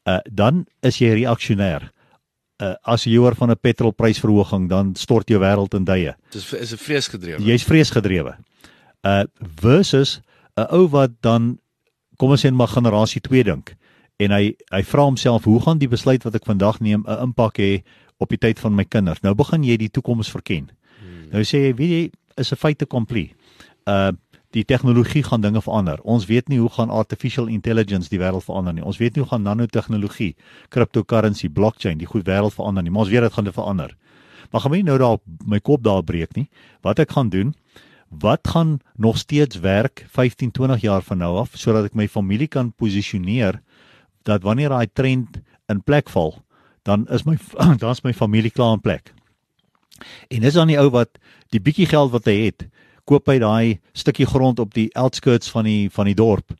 Uh dan is jy reaksionêr. Uh as jy hoor van 'n petrolprysverhoging dan stort jou wêreld in duie. Dis is 'n vreesgedrewe. Jy's vreesgedrewe. Uh versus 'n ou wat dan kom ons sê maar generasie 2 dink en hy hy vra homself hoe gaan die besluit wat ek vandag neem 'n impak hê op die tyd van my kinders. Nou begin jy die toekoms verken. Hmm. Nou sê jy, weet jy, is 'n feite komplie. Uh die tegnologie gaan dinge verander. Ons weet nie hoe gaan artificial intelligence die wêreld verander nie. Ons weet nie hoe gaan nanotegnologie, cryptocurrency, blockchain die goed wêreld verander nie. Maar ons weet dit gaan dit verander. Maar gaan my nou daar my kop daar breek nie. Wat ek gaan doen? Wat gaan nog steeds werk 15, 20 jaar van nou af sodat ek my familie kan posisioneer dat wanneer daai trend in plek val, dan is my *clears throat* dan's my familie klaar in plek. En dis dan die ou wat die bietjie geld wat hy het, koop hy daai stukkie grond op die outskirts van die van die dorp.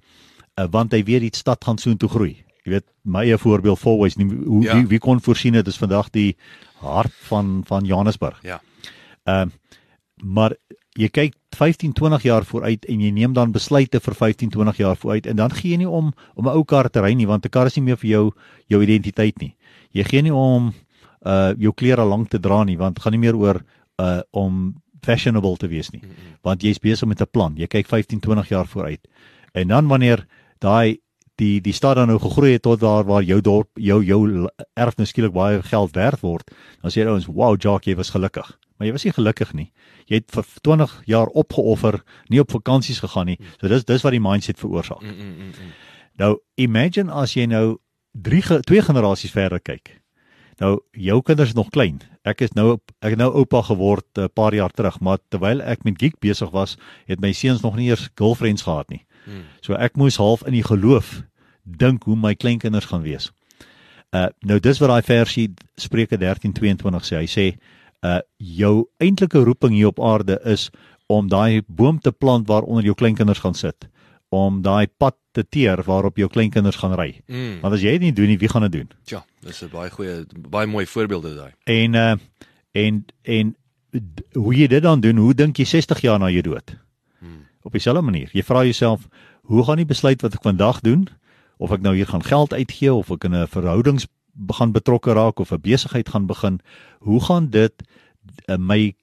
Uh, want hy weet die stad gaan soontoe groei. Jy weet my eie voorbeeld Fourways nie hoe Ja. wie, wie kon voorsien het dis vandag die hart van van Johannesburg. Ja. Ehm maar jy kyk 15, 20 jaar vooruit en jy neem dan besluite vir 15, 20 jaar vooruit en dan gee jy nie om om 'n ou kar te ry nie want 'n kar is nie meer vir jou jou identiteit nie. Jy gee nie om uh jou klere lank te dra nie want dit gaan nie meer oor uh om fashionable te wees nie. Want jy's besig met 'n plan. Jy kyk 15, 20 jaar vooruit. En dan wanneer daai die die stad dan nou gegroei het tot daar waar jou dorp jou jou erfenis skielik baie geld werd word, dan sê ouens, "Wow, Jock, jy was gelukkig." Maar jy was nie gelukkig nie. Jy het vir 20 jaar opgeoffer, nie op vakansies gegaan nie. So dis dis wat die mindset veroorsaak. Mm, mm, mm, mm. Nou imagine as jy nou 3 ge, twee generasies verder kyk. Nou jou kinders is nog klein. Ek is nou ek het nou oupa geword 'n paar jaar terug, maar terwyl ek met geek besig was, het my seuns nog nie eers girlfriends gehad nie. Hmm. So ek moes half in die geloof dink hoe my kleinkinders gaan wees. Uh nou dis wat daai versie Spreuke 13:22 sê. Hy sê uh jou eintlike roeping hier op aarde is om daai boom te plant waaronder jou kleinkinders gaan sit om daai pad te teer waarop jou kleinkinders gaan ry. Mm. Want as jy dit nie doen nie, wie gaan dit doen? Ja, dis 'n baie goeie baie mooi voorbeelde daai. En uh en en hoe jy dit dan doen, hoe dink jy 60 jaar na jou dood? Hmm. Op dieselfde manier. Jy vra jouself, hoe gaan die besluit wat ek vandag doen of ek nou hier gaan geld uitgee of ek in 'n verhoudings begin betrokke raak of 'n besigheid gaan begin, hoe gaan dit uh, my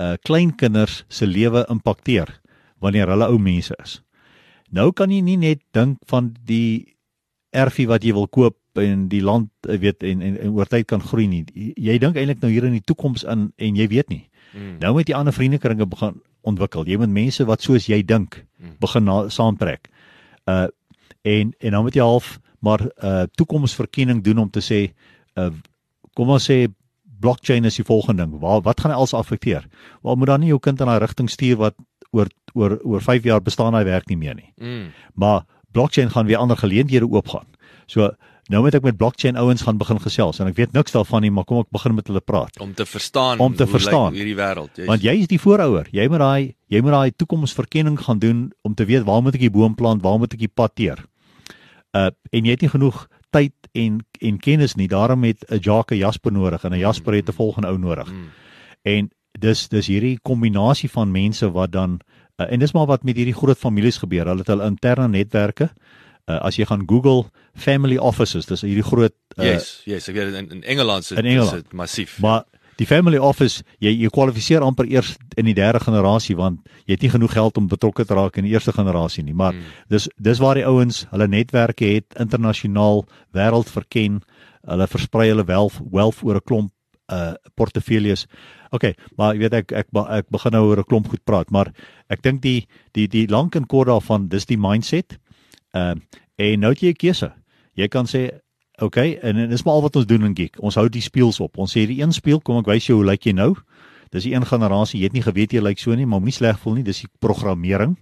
uh, kleinkinders se lewe impakteer wanneer hulle ou mense is? Nou kan jy nie net dink van die erfie wat jy wil koop en die land jy weet en en, en oor tyd kan groei nie. Jy, dink eintlik nou hier in die toekoms in en jy weet nie. Mm. Nou moet jy ander vriendekringe begin ontwikkel. Jy moet mense wat soos jy dink Mm. begin na, saamtrek. Uh en en dan moet jy half maar uh toekomsverkenning doen om te sê uh kom ons sê blockchain is die volgende ding. Waar wat gaan hy als affekteer? Wel moet dan nie jou kind in daai rigting stuur wat oor oor oor 5 jaar bestaan hy werk nie meer nie. Mm. Maar blockchain gaan weer ander geleenthede oopgaan. So nou moet ek met blockchain ouens gaan begin gesels en ek weet niks daarvan nie, maar kom ek begin met hulle praat. Om te verstaan Om te verstaan. hierdie wêreld. Jy's- Want jy is die voorouer. Jy moet daai jy moet daai toekomsverkenning gaan doen om te weet waar moet ek die boom plant, waar moet ek die pad teer. Uh en jy het nie genoeg tyd en en kennis nie. Daarom het 'n Jacques Jasper nodig en 'n Jasper het 'n volgende ou nodig. Mm. En dis dis hierdie kombinasie van mense wat dan uh, en dis maar wat met hierdie groot families gebeur. Hulle het hulle interne netwerke. Uh, as jy gaan Google family offices, dis hierdie groot uh, Yes, yes, ek weet in, in Engeland is dit massief. Maar die family office, jy jy kwalifiseer amper eers in die derde generasie want jy het nie genoeg geld om betrokke te raak in die eerste generasie nie. Maar Mm. dis dis waar die ouens hulle netwerke het internasionaal wêreld verken. Hulle versprei hulle wealth wealth oor 'n klomp uh portefeuilles. OK, maar jy weet ek ek ek begin nou oor 'n klomp goed praat, maar ek dink die die die lank en kort daarvan, dis die mindset. Ehm en nou het jy 'n keuse. Jy kan sê OK, en, en dis maar al wat ons doen in Geek. Ons hou die speels op. Ons sê die een speel, kom ek wys jou hoe lyk jy nou? Dis die een generasie. Jy het nie geweet jy lyk so nie, maar moenie sleg voel nie. Dis die programmering.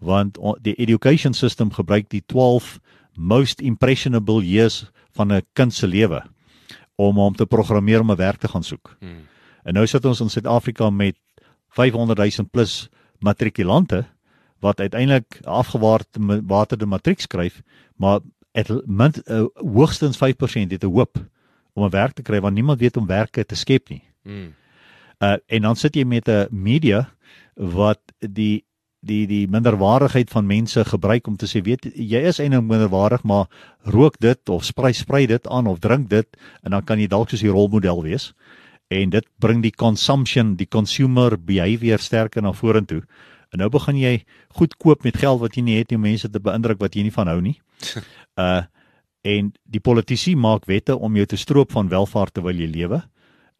Want o- die education system gebruik die 12 most impressionable years van 'n kind se lewe om hom te programmeer om 'n werk te gaan soek. Mm. En nou sit ons in Suid-Afrika met 500 000 plus matrikulante wat uiteindelik afgewaarde matriek skryf, maar het min, uh, hoogstens 5% het 'n hoop om 'n werk te kry want niemand weet om werke te skep nie. Mm. Uh en dan sit jy met 'n media wat die die die minderwaardigheid van mense gebruik om te sê weet jy is eintlik minderwaardig maar rook dit of sprei sprei dit aan of drink dit en dan kan jy dalk soos die rolmodel wees. En dit bring die consumption die consumer behavior sterker na vorentoe en nou begin jy goed koop met geld wat jy nie het nie om mense te beïndruk wat jy nie van hou nie. *laughs* Uh en die politici maak wette om jou te stroop van welvaart terwyl jy lewe.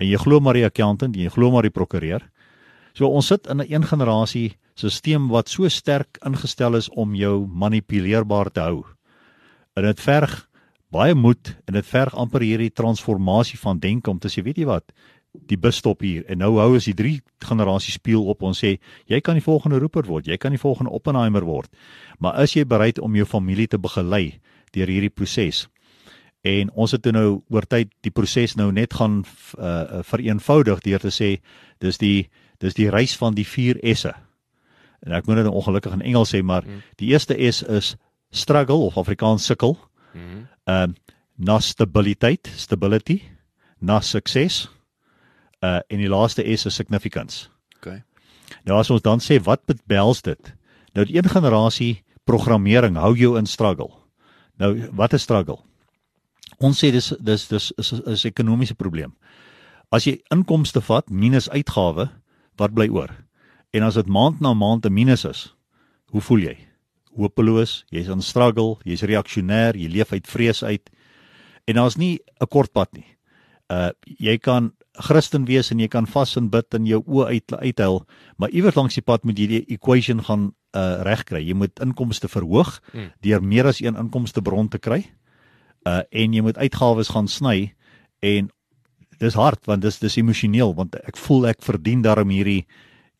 En jy glo maar die accountant jy glo maar die prokureur so ons sit in 'n een generasie stelsel wat so sterk ingestel is om jou manipuleerbaar te hou. En dit verg baie moed en dit verg amper hierdie transformasie van denke om te sê weet jy wat? Die bus stop hier. En nou hou as die drie generasies speel op ons sê jy kan die volgende roeper word jy kan die volgende Oppenheimer word. Maar is jy bereid om jou familie te begelei deur hierdie proses. En ons het nou oor tyd die proses nou net gaan uh vereenvoudig deur te sê dis die dis die reis van die 4 S'e. En ek moet dit ongelukkig in Engels sê, maar mm. die eerste S is struggle of Afrikaans sukkel. Mm. Ehm uh, na stabiliteit, stability, na sukses. Uh en die laaste S is significance. Okay. Nou as ons dan sê wat behels dit? Nou die een generasie programmering hou jou in struggle. Nou wat is struggle? Ons sê dis dis dis is 'n ekonomiese probleem. As jy inkomste vat minus uitgawe, wat bly oor? En as dit maand na maand 'n minus is, hoe voel jy? Hopeloos, jy's in struggle, jy's reaksionêr, jy leef uit vrees uit. En daar's nie 'n kort pad nie. Uh jy kan Christen wees en jy kan vas en bid en jou oë uit uithuil, maar iewers langs die pad moet jy die equation gaan uh regkry. Jy moet inkomste verhoog hmm. deur meer as een inkomste bron te kry. Uh en jy moet uitgawes gaan sny en dis hard want dis dis emosioneel want ek voel ek verdien daarom hierdie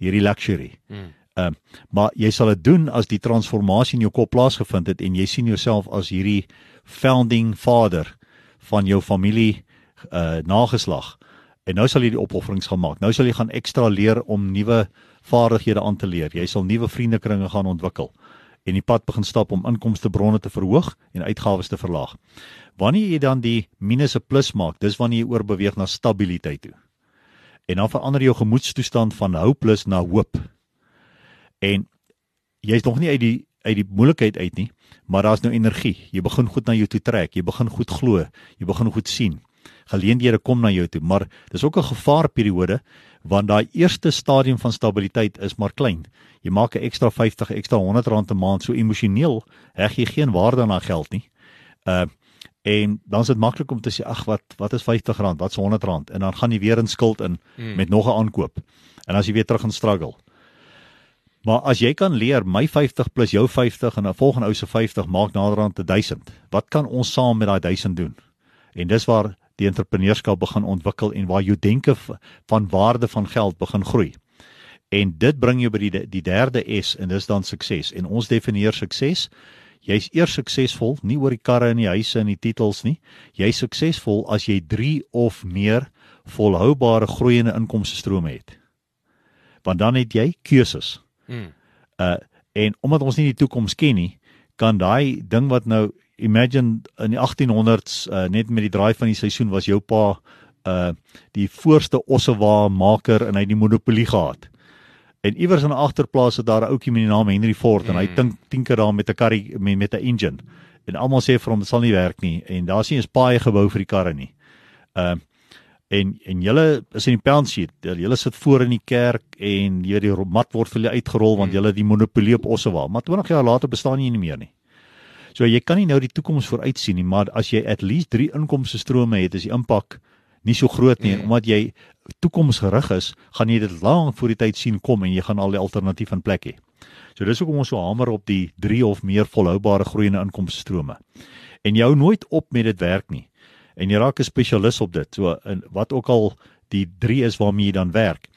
hierdie luxury. Hmm. Uh maar jy sal dit doen as die transformasie in jou kop plaasgevind het en jy sien jouself as hierdie founding father van jou familie uh nageslag. En nou sal jy die opofferings gaan maak. Nou sal jy gaan ekstra leer om nuwe vaardighede aan te leer. Jy sal nuwe vriendekringe gaan ontwikkel en die pad begin stap om inkomste bronne te verhoog en uitgawes te verlaag. Wanneer jy dan die minus 'n plus maak, dis wanneer jy oorbeweeg na stabiliteit toe. En dan verander jou gemoedstoestand van hopeless na hoop. En jy's nog nie uit die uit die moeilikheid uit nie, maar daar's nou energie. Jy begin goed na jou toe trek, jy begin goed glo, jy begin goed sien. Geleenthede kom na jou toe, maar dis ook 'n gevaarperiode want daai eerste stadium van stabiliteit is maar klein. Jy maak 'n ekstra 50, ekstra 100 rand 'n maand, so emosioneel heg jy geen waarde aan daai geld nie. Uh en dan is dit maklik om te sê ag wat wat is 50 rand, wat's 100 rand en dan gaan jy weer in skuld in hmm. met nog 'n aankoop. En as jy weer terug gaan struggle. Maar as jy kan leer my 50 plus jou 50 en 'n volgende ou se 50 maak naderhand 1000. Wat kan ons saam met daai 1000 doen? En dis waar die entrepreneurskap begin ontwikkel en waar jou denke van waarde van geld begin groei. En dit bring jou by die die derde S en dis dan sukses. En ons definieer sukses Jy's eers suksesvol nie oor die karre en die huise en die titels nie. Jy's suksesvol as jy 3 of meer volhoubare groeiende inkomste strome het. Want dan het jy keuses. Hmm. Uh en omdat ons nie die toekoms ken nie, kan daai ding wat nou imagine in die 1800s uh, net met die draai van die seisoen was jou pa uh die voorste ossewa maker en hy het die monopolie gehad. En iewers in 'n agterplaas het daar 'n ouetjie met die naam Henry Ford en hy dink hmm. 10 keer daar met 'n karry met met 'n engine. En almal sê vir hom dit sal nie werk nie en daar's nie eens paai gebou vir die karre nie. Uh en en julle is in die sheet. Julle sit voor in die kerk en jy die mat word vir julle uitgerol want mm. julle die monopolie op ossewa. Maar 20 jaar later bestaan nie meer nie. So jy kan nie nou die toekoms vooruitsien nie, maar as jy at least 3 inkomste strome het, is die impak nie so groot nie mm. omdat jy toekomsgerig is, gaan jy dit lank voor die tyd sien kom en jy gaan al die alternatief in plek hê. So dis hoekom ons so hamer op die 3 of meer volhoubare groeiende inkomste strome. En jy hou nooit op met dit werk nie. En jy raak 'n spesialis op dit. So in wat ook al die 3 is waarmee jy dan werk.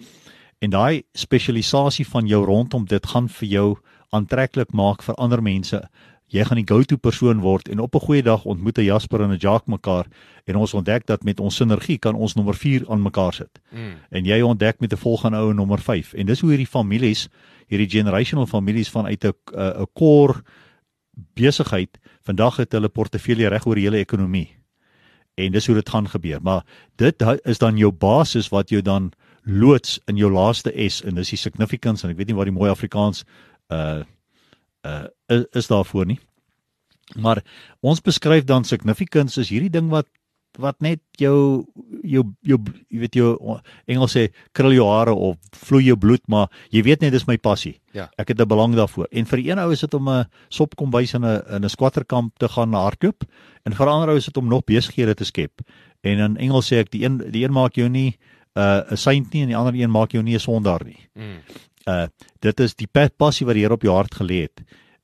En daai spesialisasie van jou rondom dit gaan vir jou aantreklik maak vir ander mense jy gaan die go-to persoon word en op 'n goeie dag ontmoet 'n Jasper en 'n Jacques mekaar en ons ontdek dat met ons sinergie kan ons nommer 4 aan mekaar sit. Mm. En jy ontdek met 'n volgende ou nommer 5 en dis hoe hierdie families, hierdie generational families vanuit 'n 'n core besigheid vandag het hulle portefeulje reg oor die hele ekonomie. En dis hoe dit gaan gebeur. Maar dit is dan jou basis wat jou dan loods in jou laaste S en dis die significance en ek weet nie wat die mooi Afrikaans uh uh is, is daarvoor nie. Maar ons beskryf dan significance is hierdie ding wat wat net jou jou jou jy weet jou Engels sê krul jou hare of vloei jou bloed maar jy weet net dis my passie. Ja. Ek het 'n belang daarvoor. En vir een ou is dit om 'n sopkombuis in 'n in 'n squatterkamp te gaan hardloop en vir ander ou is dit om nog besighede te skep. En in Engels sê ek die een die een maak jou nie 'n uh, saint nie en die ander een maak jou nie 'n sondaar nie. Mm. Uh dit is die pa- passie wat die Here op jou hart gelê het.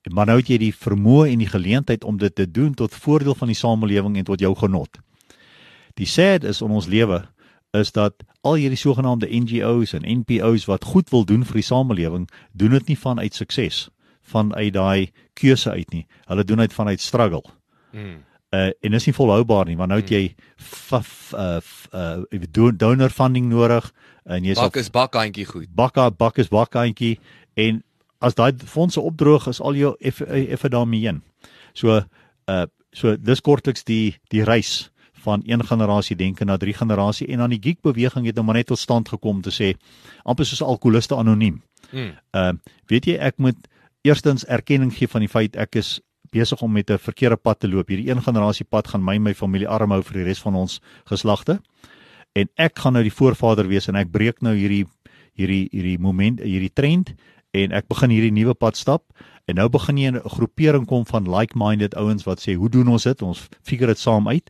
Maar nou het jy die vermoë en die geleentheid om dit te doen tot voordeel van die samelewing en tot jou genot. Die sad is in ons lewe is dat al hierdie sogenaamde NGO's en NPO's wat goed wil doen vir die samelewing, doen dit nie vanuit sukses, vanuit daai keuse uit nie. Hulle doen dit vanuit struggle. Mm. Uh en is nie volhoubaar nie, want nou het jy faf uh, f- uh do- donor funding nodig en jy sal Bak is bakhandjie goed. bakka bak is bakhandjie en as daai fondse opdroog is al jou effe effe daarmee heen. So uh so dis kortliks die die reis van een generasie denke na drie generasie en dan die geek beweging het nou maar net tot stand gekom om te sê amper soos alkoholiste anoniem. Mm. Uh weet jy ek moet eerstens erkenning gee van die feit ek is besig om met 'n verkeerde pad te loop. Hierdie een generasie pad gaan my en my familie arm hou vir die res van ons geslagte. En ek gaan nou die voorvader wees en ek breek nou hierdie hierdie hierdie moment hierdie trend en ek begin hierdie nuwe pad stap en nou begin jy 'n groepering kom van like-minded ouens wat sê hoe doen ons dit? Ons figure dit saam uit.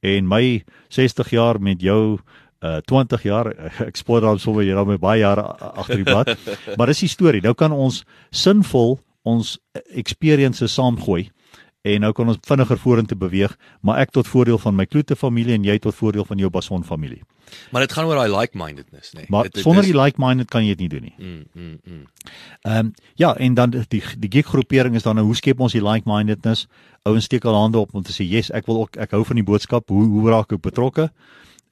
En my 60 jaar met jou uh 20 jaar *laughs* ek spoor dan sommer jy nou met baie jare agter die blad. *laughs* maar dis die storie. Nou kan ons sinvol ons experiences saamgooi en nou kan ons vinniger vorentoe beweeg, maar ek tot voordeel van my kloete familie en jy tot voordeel van jou Bason familie. Maar dit gaan oor daai like-mindedness, nê. Nee. Maar Dit- dit sonder is- die like-minded kan jy dit nie doen nie. Mm, mm, mm. Ehm um, ja, en dan die die geek groepering is dan nou hoe skep ons die like-mindedness? Ouens steek al hande op om te sê, "Yes, ek wil ook ek hou van die boodskap. Hoe hoe raak ek betrokke?"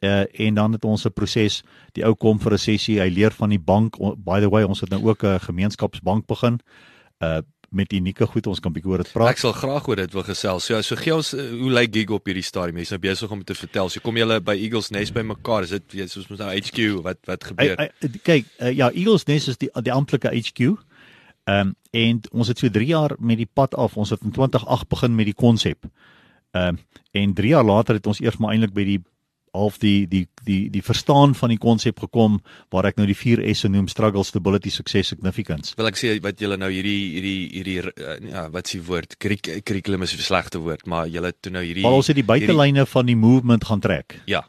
Uh en dan het ons 'n proses. Die ou kom vir 'n sessie, hy leer van die bank. By the way, ons het nou ook 'n gemeenskapsbank begin. Uh met unieke goed, ons kan bietjie oor dit praat. Ek sal graag oor dit wil gesels. So so gee ons uh, hoe lyk gig op hierdie stadium? Jy's nou besig om te vertel. So kom julle by Eagles Nest by mekaar. Is dit weet, ons nou HQ wat wat gebeur? Hy, hy, kyk, uh, ja, Eagles Nest is die die amptelike HQ. Ehm um, en ons het so 3 jaar met die pad af. Ons het in 2008 begin met die konsep. Ehm um, en 3 jaar later het ons eers maar eintlik by die half die die die die verstaan van die konsep gekom waar ek nou die 4 S'e noem struggle stability success significance. Wil ek sê wat julle nou hierdie hierdie hierdie uh, ja, wat s'ie woord? Curric- Curriculum is 'n slegte woord, maar julle toe nou hierdie Maar ons het die buitelyne van die movement gaan trek. Ja.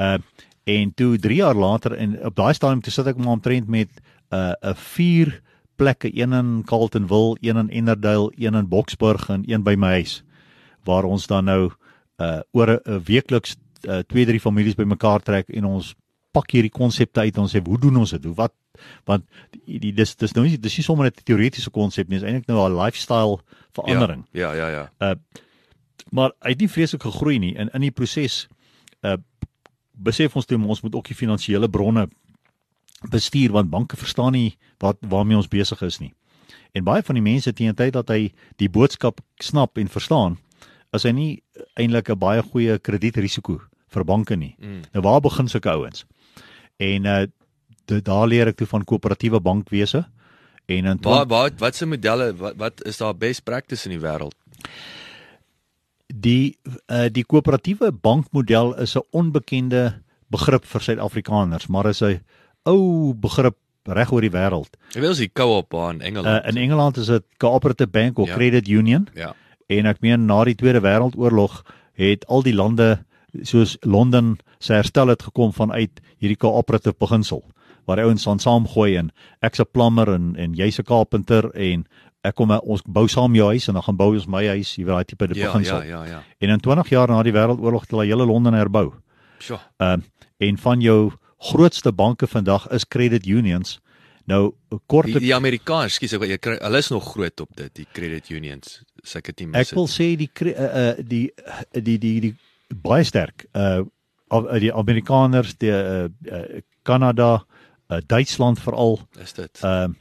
Uh en toe 3 jaar later en op daai stadium toe sit ek maar omtrent met 'n uh, 'n vier plekke, een in Carltonville, een in Ennerdale, een in Boksburg en een by my huis waar ons dan nou uh oor 'n- 'n weekliks uh, twee drie families bymekaar trek en ons pak hierdie konsepte uit en ons sê hoe doen ons dit? Hoe wat want die, die dis dis nou nie dis nie sommer 'n teoretiese konsep nie, dis eintlik nou 'n lifestyle verandering. Ja, ja, ja. ja. Maar hy het nie vreeslik gegroei nie en in die proses uh besef ons toe ons moet ook die finansiële bronne bestuur want banke verstaan nie wat waarmee ons besig is nie. En baie van die mense teen tyd dat hy die boodskap snap en verstaan, is hy nie eintlik 'n baie goeie kredietrisiko vir banke nie. Mm. Nou waar begin sulke ouens? En uh dit daar leer ek toe van koöperatiewe bankwese en in Waar waar wat se modelle wat wat is daar best practice in die wêreld? Die uh, die koöperatiewe bankmodel is 'n onbekende begrip vir Suid-Afrikaners, maar is 'n ou begrip reg oor die wêreld. Jy weet ons die co-op daar in Engeland. Uh, in Engeland is dit Cooperative Bank of Ja. Credit Union ja. en ek meen na die Tweede Wêreldoorlog het al die lande soos Londen se herstel het gekom vanuit hierdie cooperative beginsel waar ouens aan saamgooi en ek's 'n plammer en en jy's 'n carpenter en ek kom ons bou saam jou huis en dan gaan bou ons my huis, jy weet daai tipe Ja, beginsel. ja, ja, ja. En in 20 jaar na die wêreldoorlog het hulle hele Londen herbou. Sjoe. Ehm uh, en van jou grootste banke vandag is credit unions. Nou Die, kortlik die Amerikaners, skus ek jy kry hulle is nog groot op dit, die credit unions. Dit nie mis ek wil sê die uh, die die die die baie sterk uh uh, die Amerikaners, die uh, uh, Kanada, uh, Duitsland veral, is dit. ehm uh,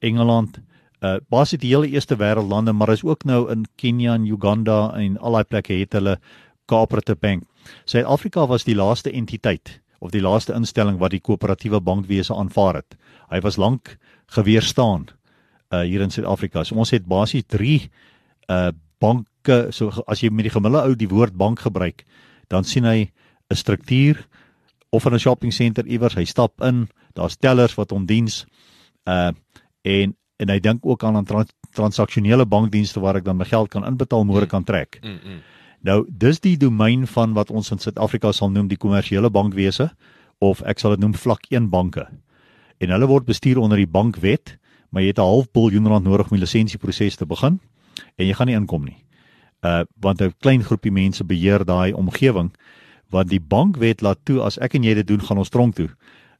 Engeland, uh basies die hele eerste wêreld lande, maar is ook nou in Kenia en Uganda en al daai plekke het hulle cooperative bank. Suid-Afrika was die laaste entiteit of die laaste instelling wat die koöperatiewe bankwese aanvaar het. Hy was lank geweerstaan uh hier in Suid-Afrika. So ons het basies 3 uh banke, so as jy met die gemiddelde ou die woord bank gebruik, dan sien hy 'n struktuur of in 'n shopping center iewers, hy stap in, daar's tellers wat hom diens uh en en hy dink ook aan aan trans, transaksionele bankdienste waar ek dan my geld kan inbetaal, môre kan trek. Mm, mm. Nou, dis die domein van wat ons in Suid-Afrika sal noem die kommersiële bankwese of ek sal dit noem vlak 1 banke. En hulle word bestuur onder die bankwet, maar jy het 'n half biljoen rand nodig om die lisensieproses te begin en jy gaan nie inkom nie. Uh want 'n klein groepie mense beheer daai omgewing want die bankwet laat toe as ek en jy dit doen gaan ons tronk toe.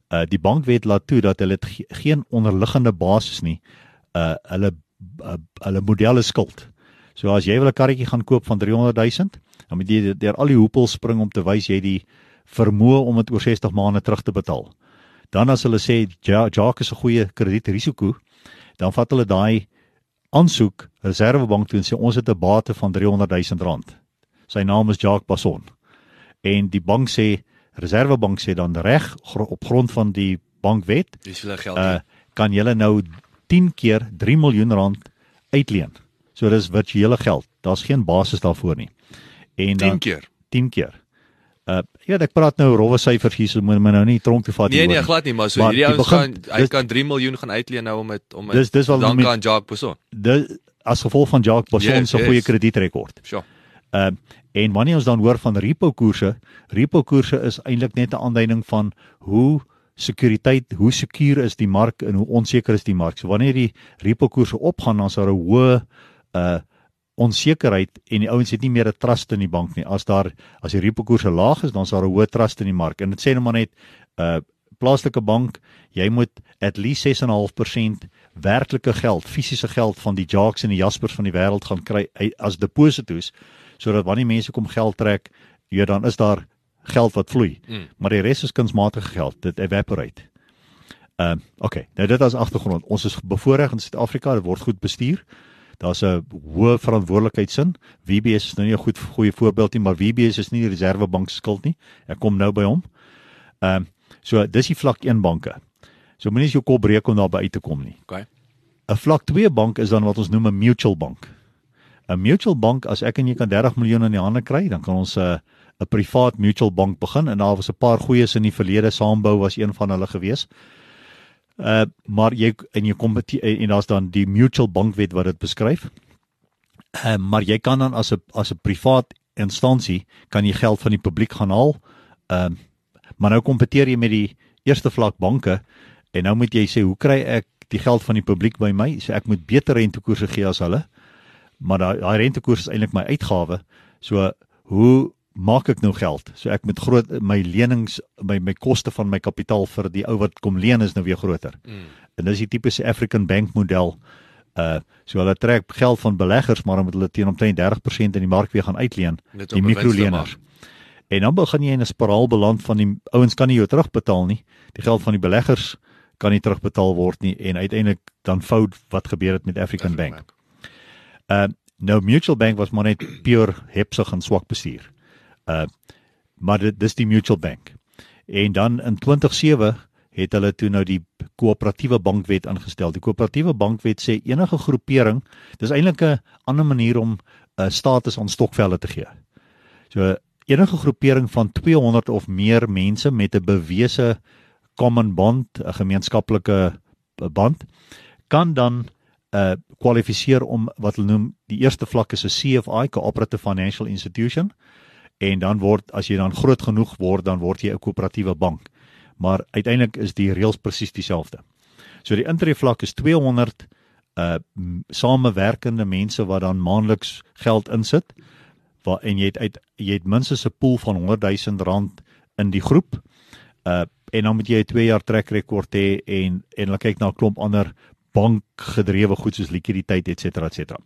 Uh die bankwet laat toe dat hulle ge geen onderliggende basis nie. Uh hulle uh, hulle modelle skuld. So as jy wil 'n karretjie gaan koop van 300 000, dan moet jy deur al die hoepels spring om te wys jy het die vermoë om dit oor 60 maande terug te betaal. Dan as hulle sê ja, Jacques is 'n goeie kredietrisiko, dan vat hulle daai aansoek Reserwebank toe en sê ons het 'n bate van 300 000 rand. Sy naam is Jacques Basson. En die bank sê Reserwebank sê dan reg gro op grond van die bankwet Dis hulle geld. uh kan jy nou 10 keer 3 miljoen rand uitleen. So dis virtuele geld. Daar's geen basis daarvoor nie. En 10 dan keer. 10 keer. Uh ja, ek praat nou rowwe syfers hier, so moet my nou nie tronk toe vat Nee hier, nee, hoor glad nie, maar so Maar hierdie die ouens gaan hy dis- kan 3 miljoen gaan uitleen nou om dit om dit Dis- dis wel dan met- kan Jacques Posson. Dis as gevolg van Jacques Basson Yes, se yes. goeie kredietrekord. Sjoe. Ehm en wanneer ons dan hoor van repo koerse, repo koerse is eintlik net 'n aanduiding van hoe sekuriteit, hoe sekuur is die mark en hoe onseker is die mark. So wanneer die repo koerse opgaan, dan is daar 'n hoë uh onsekerheid en die ouens het nie meer 'n trust in die bank nie. As daar as die repo koerse laag is, dan is daar 'n hoë trust in die mark. En dit sê net maar net uh plaaslike bank, jy moet at least 6.5% werklike geld, fisiese geld van die Jacques en die Jaspers van die wêreld gaan kry as deposito's sodat wanneer mense kom geld trek, ja dan is daar geld wat vloei. Mm. Maar die res is kunsmatige geld, dit evaporate. Ehm uh, okay, nou dit as agtergrond. Ons is bevoordeel in Suid-Afrika, dit word goed bestuur. Daar's 'n hoë verantwoordelikheidsin. WBS is nou nie 'n goed goeie voorbeeld nie, maar WBS is nie die Reserwebank se skuld nie. Ek kom nou by hom. Ehm uh, so dis die vlak 1 banke. So moenie jou kop breek om daarby uit te kom nie. Okay. 'n Vlak 2 bank is dan wat ons noem 'n mutual bank. 'n Mutual bank as ek en jy kan 30 miljoen in die hande kry, dan kan ons 'n uh, 'n privaat mutual bank begin en daar was 'n paar goeies in die verlede saambou was een van hulle gewees. Uh maar jy en jy kom en daar's dan die mutual bankwet wat dit beskryf. Uh maar jy kan dan as 'n as 'n privaat instansie kan jy geld van die publiek gaan haal. Ehm uh, maar nou kompeteer jy met die eerste vlak banke en nou moet jy sê hoe kry ek die geld van die publiek by my? So ek moet beter rentekoerse gee as hulle. Maar daai daai rentekoers is eintlik my uitgawe. So hoe maak ek nou geld? So ek moet groot my lenings my my koste van my kapitaal vir die ou wat kom leen is nou weer groter. Mm. En dis die tipiese African Bank model. Uh so hulle trek geld van beleggers maar dan moet hulle teen omtrent 30% in die mark weer gaan uitleen, Net die mikroleners. En dan begin jy in 'n spiraal beland van die ouens kan nie jou terugbetaal nie. Die geld van die beleggers kan nie terugbetaal word nie en uiteindelik dan fout wat gebeur het met African Bank. Uh nou Mutual Bank was maar net pure hepsig en swak bestuur. Uh maar dit dis die Mutual Bank. En dan in 2007 het hulle toe nou die koöperatiewe bankwet ingestel. Die koöperatiewe bankwet sê enige groepering, dis eintlik 'n ander manier om 'n uh, status aan stokvelle te gee. So enige groepering van 200 of meer mense met 'n bewese common bond, 'n gemeenskaplike uh, band, kan dan uh kwalifiseer om wat hulle noem die eerste vlak is 'n CFI, Cooperative Financial Institution en dan word as jy dan groot genoeg word dan word jy 'n koöperatiewe bank. Maar uiteindelik is die reëls presies dieselfde. So die intree vlak is 200 uh samewerkende mense wat dan maandeliks geld insit. Waar en jy het uit jy het minstens 'n pool van 100 000 rand in die groep. Uh en dan moet jy 'n 2 jaar trek rekord hê en en hulle kyk na 'n klomp ander bankgedrewe goed soos likwiditeit et cetera et cetera.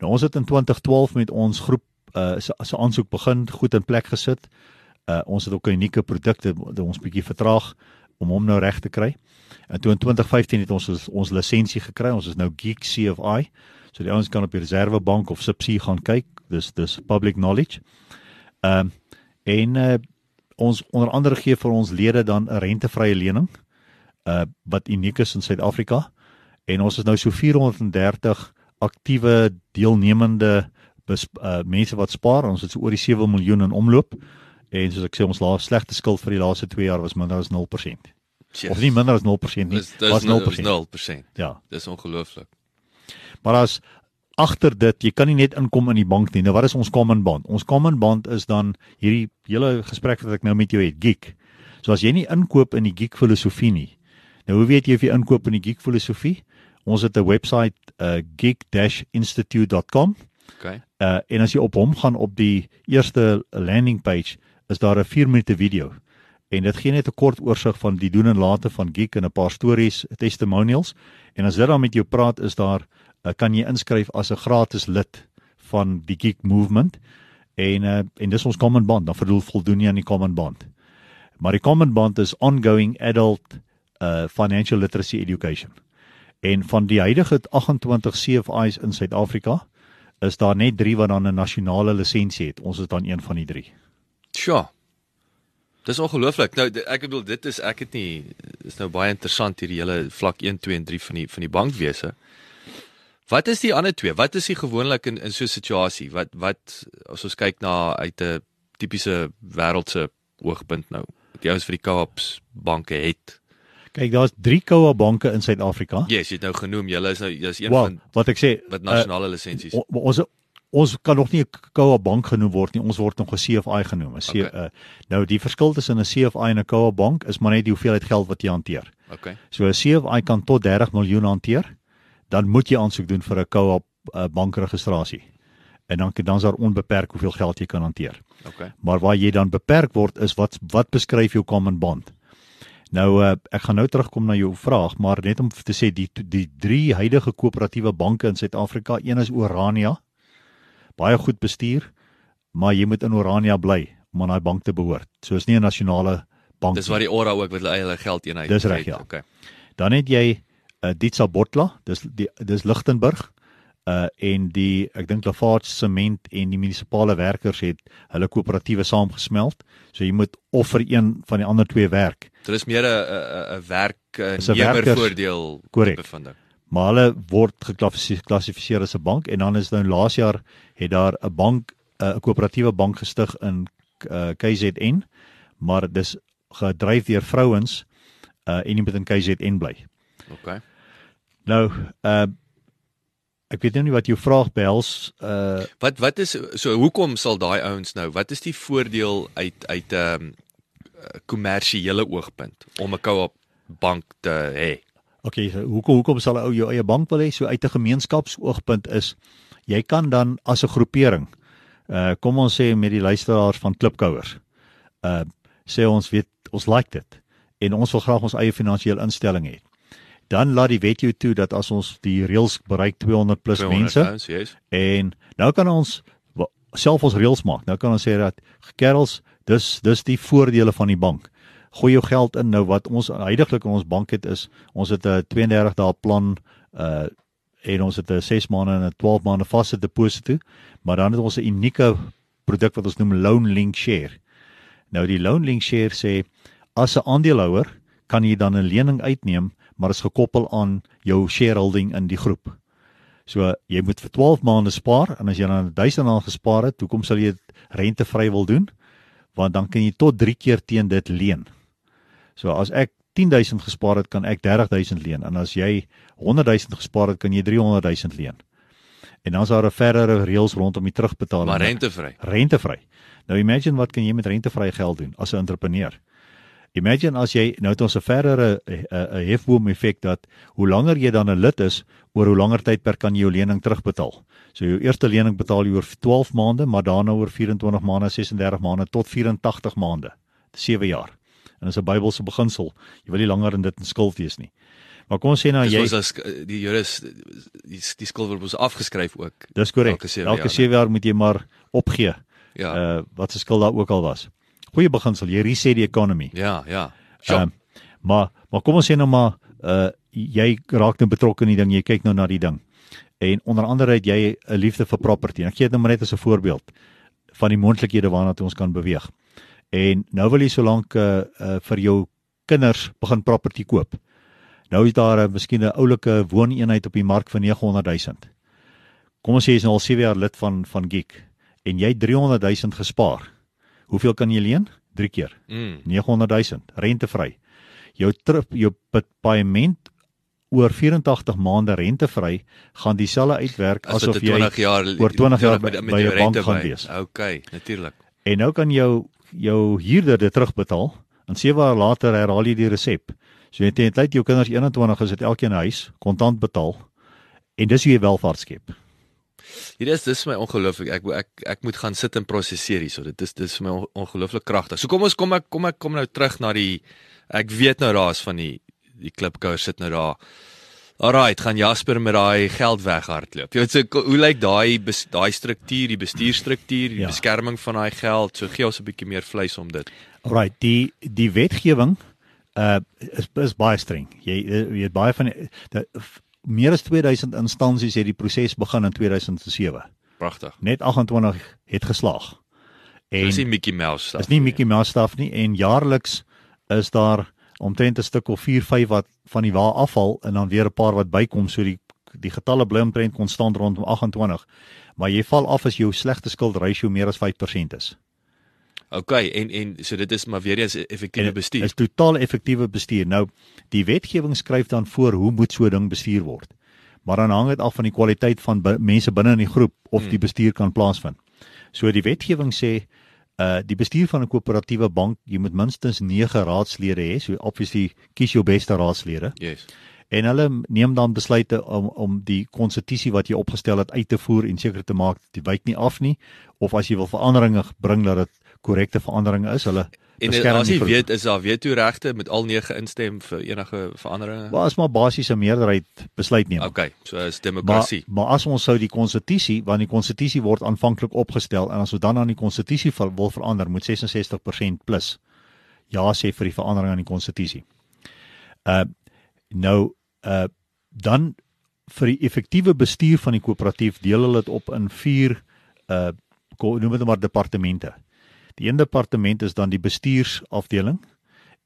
Nou ons het in 2012 met ons groep uh se se aansoek begin, goed in plek gesit. Uh ons het ook unieke produkte wat ons bietjie vertraag om hom nou reg te kry. En toe in 2015 het ons ons, ons lisensie gekry. Ons is nou Geek CFI. So die ouens kan op die Reservebank of Subsie gaan kyk. Dis dis public knowledge. Ehm uh, en uh ons onder andere gee vir ons lede dan 'n rentevrye lening uh wat uniek is in Suid-Afrika en ons is nou so 430 aktiewe deelnemende bes, uh, mense wat spaar ons het so oor die 7 miljoen in omloop en soos ek sê ons laaste slegte skuld vir die laaste 2 jaar was minder as 0%. Yes. Of nie minder as 0% nie. Dis dis was 0%. 0%. 0%. Ja. Dis ongelooflik. Maar as agter dit, jy kan nie net inkom in die bank nie. Nou wat is ons common bond? Ons common bond is dan hierdie hele gesprek wat ek nou met jou het, geek. So as jy nie inkoop in die geek filosofie nie. Nou hoe weet jy of jy inkoop in die geek filosofie? Ons het 'n webwerf uh, geek-institute.com. Okay. Uh en as jy op hom gaan op die eerste landing page, is daar 'n 4 minute video. En dit gee net 'n kort oorsig van die doen en late van Geek en 'n paar stories, testimonials. En as dit dan met jou praat, is daar uh, kan jy inskryf as 'n gratis lid van die Geek Movement. En uh, en dis ons common bond, dan verdoel voldoen jy aan die common bond. Maar die common bond is ongoing adult uh financial literacy education. En van die huidige 28 CFI's in Suid-Afrika is daar net 3 wat dan 'n nasionale lisensie het. Ons is dan een van die 3. Sjoe. Dis ongelooflik. Nou ek bedoel dit is ek het nie is nou baie interessant hierdie hele vlak 1, 2 en 3 van die van die bankwese. Wat is die ander twee? Wat is die gewoonlik in in so 'n situasie? Wat wat as ons kyk na uit 'n tipiese wêreldse oogpunt nou. Die ouens vir die co-ops banke het. Kyk, daar's 3 Koa banke in Suid-Afrika. Yes, jy het nou genoem julle is nou jy's een Wel, van wat ek sê, wat uh, nasionale lisensies. o- ons ons kan nog nie 'n Koa bank genoem word nie. Ons word nog 'n CFI genoem. 'n Okay. uh, nou die verskil tussen 'n CFI en 'n Koa bank is maar net die hoeveelheid geld wat jy hanteer. Okay. So 'n CFI kan tot 30 miljoen hanteer. Dan moet jy aansoek doen vir 'n Koa uh, bankregistrasie. En dan dan is daar onbeperk hoeveel geld jy kan hanteer. Okay. Maar waar jy dan beperk word is wat wat beskryf jou common bond. Nou uh, ek gaan nou terugkom na jou vraag, maar net om te sê die die drie huidige koöperatiewe banke in Suid-Afrika, een is Orania. Baie goed bestuur, maar jy moet in Orania bly om aan daai bank te behoort. So is nie 'n nasionale bank. Dis waar die ora ook wat hulle eie geld eenheid Dis reg, het. ja. Okay. Dan het jy uh, Ditsa Botla, dis die dis Lichtenburg. Uh en die ek dink Lafarge Sement en die munisipale werkers het hulle koöperatiewe saamgesmeld. So jy moet of vir een van die ander twee werk. Dit is meer 'n 'n 'n werk 'n nemer voordeel bevinding. Maar hulle word geklassifiseer as 'n bank en dan is nou laas jaar het daar 'n bank 'n koöperatiewe bank gestig in uh, KZN, maar dis gedryf deur vrouens uh en nie met in KZN bly. Okay. Nou uh ek weet nou nie wat jou vraag behels uh Wat wat is so hoekom sal daai ouens nou wat is die voordeel uit uit 'n um, kommersiële oogpunt om 'n co-op bank te hê? Okay, so hoekom hoekom sal 'n ou jou eie bank wil hê? So uit 'n gemeenskapsoogpunt is jy kan dan as 'n groepering uh kom ons sê met die luisteraars van Klipkouers. Uh sê ons weet ons like dit en ons wil graag ons eie finansiële instelling hê. Dan laat die wet jou toe dat as ons die reëls bereik 200 plus 200 mense ouens, yes. en nou kan ons self ons reëls maak. Nou kan ons sê dat kerels, dis dis die voordele van die bank. Gooi jou geld in nou wat ons heidaglik in ons bank het is ons het 'n 32 dae plan uh en ons het 'n 6 maande en 'n 12 maande vaste deposito, maar dan het ons 'n unieke produk wat ons noem loan link share. Nou die loan link share sê as 'n aandeelhouer kan jy dan 'n lening uitneem, maar is gekoppel aan jou shareholding in die groep. So jy moet vir 12 maande spaar en as jy dan 1000 rand gespaar het, hoekom sal jy dit rentevry wil doen? Want dan kan jy tot 3 keer teen dit leen. So as ek 10000 gespaar het, kan ek 30000 leen en as jy 100000 gespaar het, kan jy 300000 leen. En dan is daar 'n verdere reëls rondom die terugbetaling. Maar rentevry. rentevry. Nou imagine wat kan jy met rentevry geld doen as 'n entrepreneur? Imagine as jy nou het ons 'n verdere 'n hefboom effek dat hoe langer jy dan 'n lid is, oor hoe langer tydperk kan jy jou lening terugbetaal. So jou eerste lening betaal jy oor 12 maande, maar daarna oor 24 maande, 36 maande tot 84 maande. 7 jaar. En dis 'n Bybelse beginsel. Jy wil nie langer in dit in skuld wees nie. Maar kom ons sê nou Dis jy ons as die is die, die skuld word afgeskryf ook. Dis korrek. elke sewe Elke jaar, 7 jaar moet jy maar opgee. Ja. Uh wat se skuld daar ook al was. Goeie beginsel. Jy reset die economy. ja, ja. Ehm maar maar kom ons sê nou maar uh jy raak nou betrokke in die ding, jy kyk nou na die ding. En onder andere het jy 'n liefde vir property. En ek gee dit nou maar net as 'n voorbeeld van die moontlikhede waarna toe ons kan beweeg. En nou wil jy solank uh, uh vir jou kinders begin property koop. Nou is daar 'n miskien 'n oulike wooneenheid op die mark vir 900 000. Kom ons sê jy is nou al 7 jaar lid van van Geek en jy het 300 000 gespaar. Hoeveel kan jy leen? 3 keer. Mm. 900 000 rentevry. Jou trip jou paaiement oor 84 maande rentevry gaan dieselfde uitwerk As asof jy 20 jaar oor 20 jaar met- by- met by jou bank gaan by. wees. Okay, natuurlik. en nou kan jou jou huurder dit terugbetaal en 7 jaar later herhaal jy die resep. So jy teen tyd jou kinders 21 is dit elkeen 'n huis kontant betaal en dis hoe jy welvaart skep. Hier is dis vir my ongelooflik. Ek ek ek moet gaan sit en prosesseer hierso. Dit is dis vir my on- ongelooflik kragtig. So kom ons kom ek kom ek kom nou terug na die ek weet nou daar's van die die klipkouer sit nou daar. Alraight, gaan Jasper met daai geld weghardloop. Jy weet so hoe lyk daai daai struktuur, die bestuurstruktuur, die Ja. beskerming van daai geld. So gee ons 'n bietjie meer vleis om dit. Alright, die die wetgewing uh is is baie streng. Jy jy baie van die, die meer as 2000 instansies het die proses begin in 2007. Pragtig. Net 28 het geslaag. En Dis nie Mickey Mouse stuff. is nie Mickey Mouse staf nie en jaarliks is daar omtrent 'n stuk of 4, 5 wat van die wa afval en dan weer 'n paar wat bykom so die die getalle bly omtrent konstant rondom 28. Maar jy val af as jou slegte skuld ratio meer as 5% is. Okay, en en so dit is maar weer eens effektiewe bestuur. Is totaal effektiewe bestuur. Nou, die wetgewing skryf dan voor hoe moet so 'n ding bestuur word. Maar dan hang dit af van die kwaliteit van mense binne in die groep of Hmm. die bestuur kan plaasvind. So die wetgewing sê uh die bestuur van 'n koöperatiewe bank, jy moet minstens 9 raadslede hê. So obviously kies jou beste raadslede Yes. en hulle neem dan besluite om om die konstitusie wat jy opgestel het uit te voer en seker te maak dit wyk nie af nie of as jy wil veranderinge bring dat dit korrekte veranderinge is. Hulle En as jy weet is daar veto regte met al 9 instem vir enige veranderinge. Maar as maar basies 'n meerderheid besluit neem. Okay, so is Maar demokrasie. maar as ons sou die konstitusie, want die konstitusie word aanvanklik opgestel en as ons dan aan die konstitusie wil verander, moet 66% plus ja sê vir die verandering aan die konstitusie. Uh nou uh dan vir die effektiewe bestuur van die koöperatief deel hulle dit op in 4 uh noem dit maar departemente. Die een departement is dan die bestuursafdeling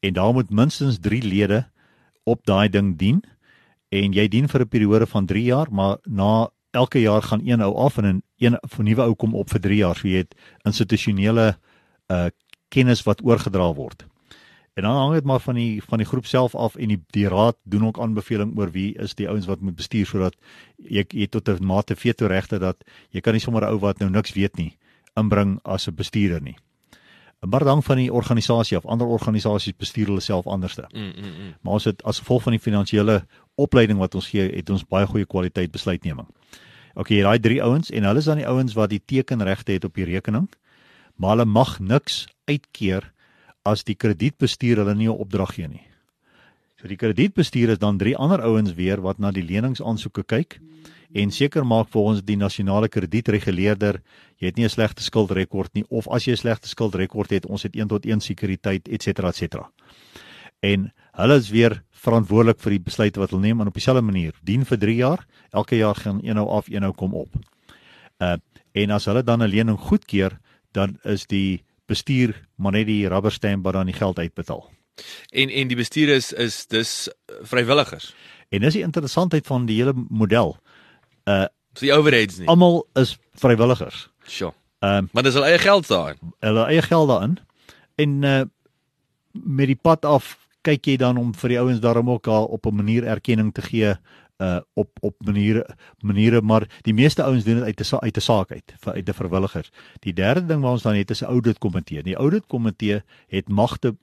en daar moet minstens 3 lede op daai ding dien en jy dien vir 'n periode van 3 jaar, maar na elke jaar gaan een ou af en 'n een van nuwe ou kom op vir 3 jaar. So jy het institusionele uh kennis wat oorgedra word. En dan hang dit maar van die van die groep self af en die die raad doen ook aanbeveling oor wie is die ouens wat moet bestuur sodat jy jy tot 'n mate veto regte dat jy kan nie sommer 'n ou wat nou niks weet nie inbring as 'n bestuurder nie. Maar dan van die organisasie of ander organisasies bestuur hulle self anderste. Mm, mm, mm. Maar ons het as gevolg van die finansiële opleiding wat ons gee, het ons baie goeie kwaliteit besluitneming. OK, daai drie ouens en hulle is dan die ouens wat die tekenregte het op die rekening, maar hulle mag niks uitkeer as die kredietbestuur hulle nie 'n opdrag gee nie. So die kredietbestuur is dan drie ander ouens weer wat na die leningsaansoeke kyk en seker maak volgens die nasionale kredietreguleerder jy het nie 'n slegte skuldrekord nie of as jy 'n slegte skuldrekord het, ons het 1 tot 1 sekuriteit et cetera et cetera. En hulle is weer verantwoordelik vir die besluite wat hulle neem en op dieselfde manier dien vir 3 jaar, elke jaar gaan een nou af, een nou kom op. Uh en as hulle dan 'n lening goedkeur, dan is die bestuur maar net die rubber stamp wat dan die geld uitbetaal. En en die bestuur is is dis uh, vrywilligers. En dis die interessantheid van die hele model. Dis die overheads nie. Almal is vrywilligers. Sjoe. Ehm Maar dis hulle eie geld daar. hulle eie geld daarin en uh met die pad af kyk jy dan om vir die ouens daarom ook al op 'n manier erkenning te gee uh op op maniere maniere maar die meeste ouens doen dit uit 'n uit 'n saak uit vir uit 'n vrywilligers. Die derde ding wat ons dan het is 'n audit komitee. Die audit komitee het magte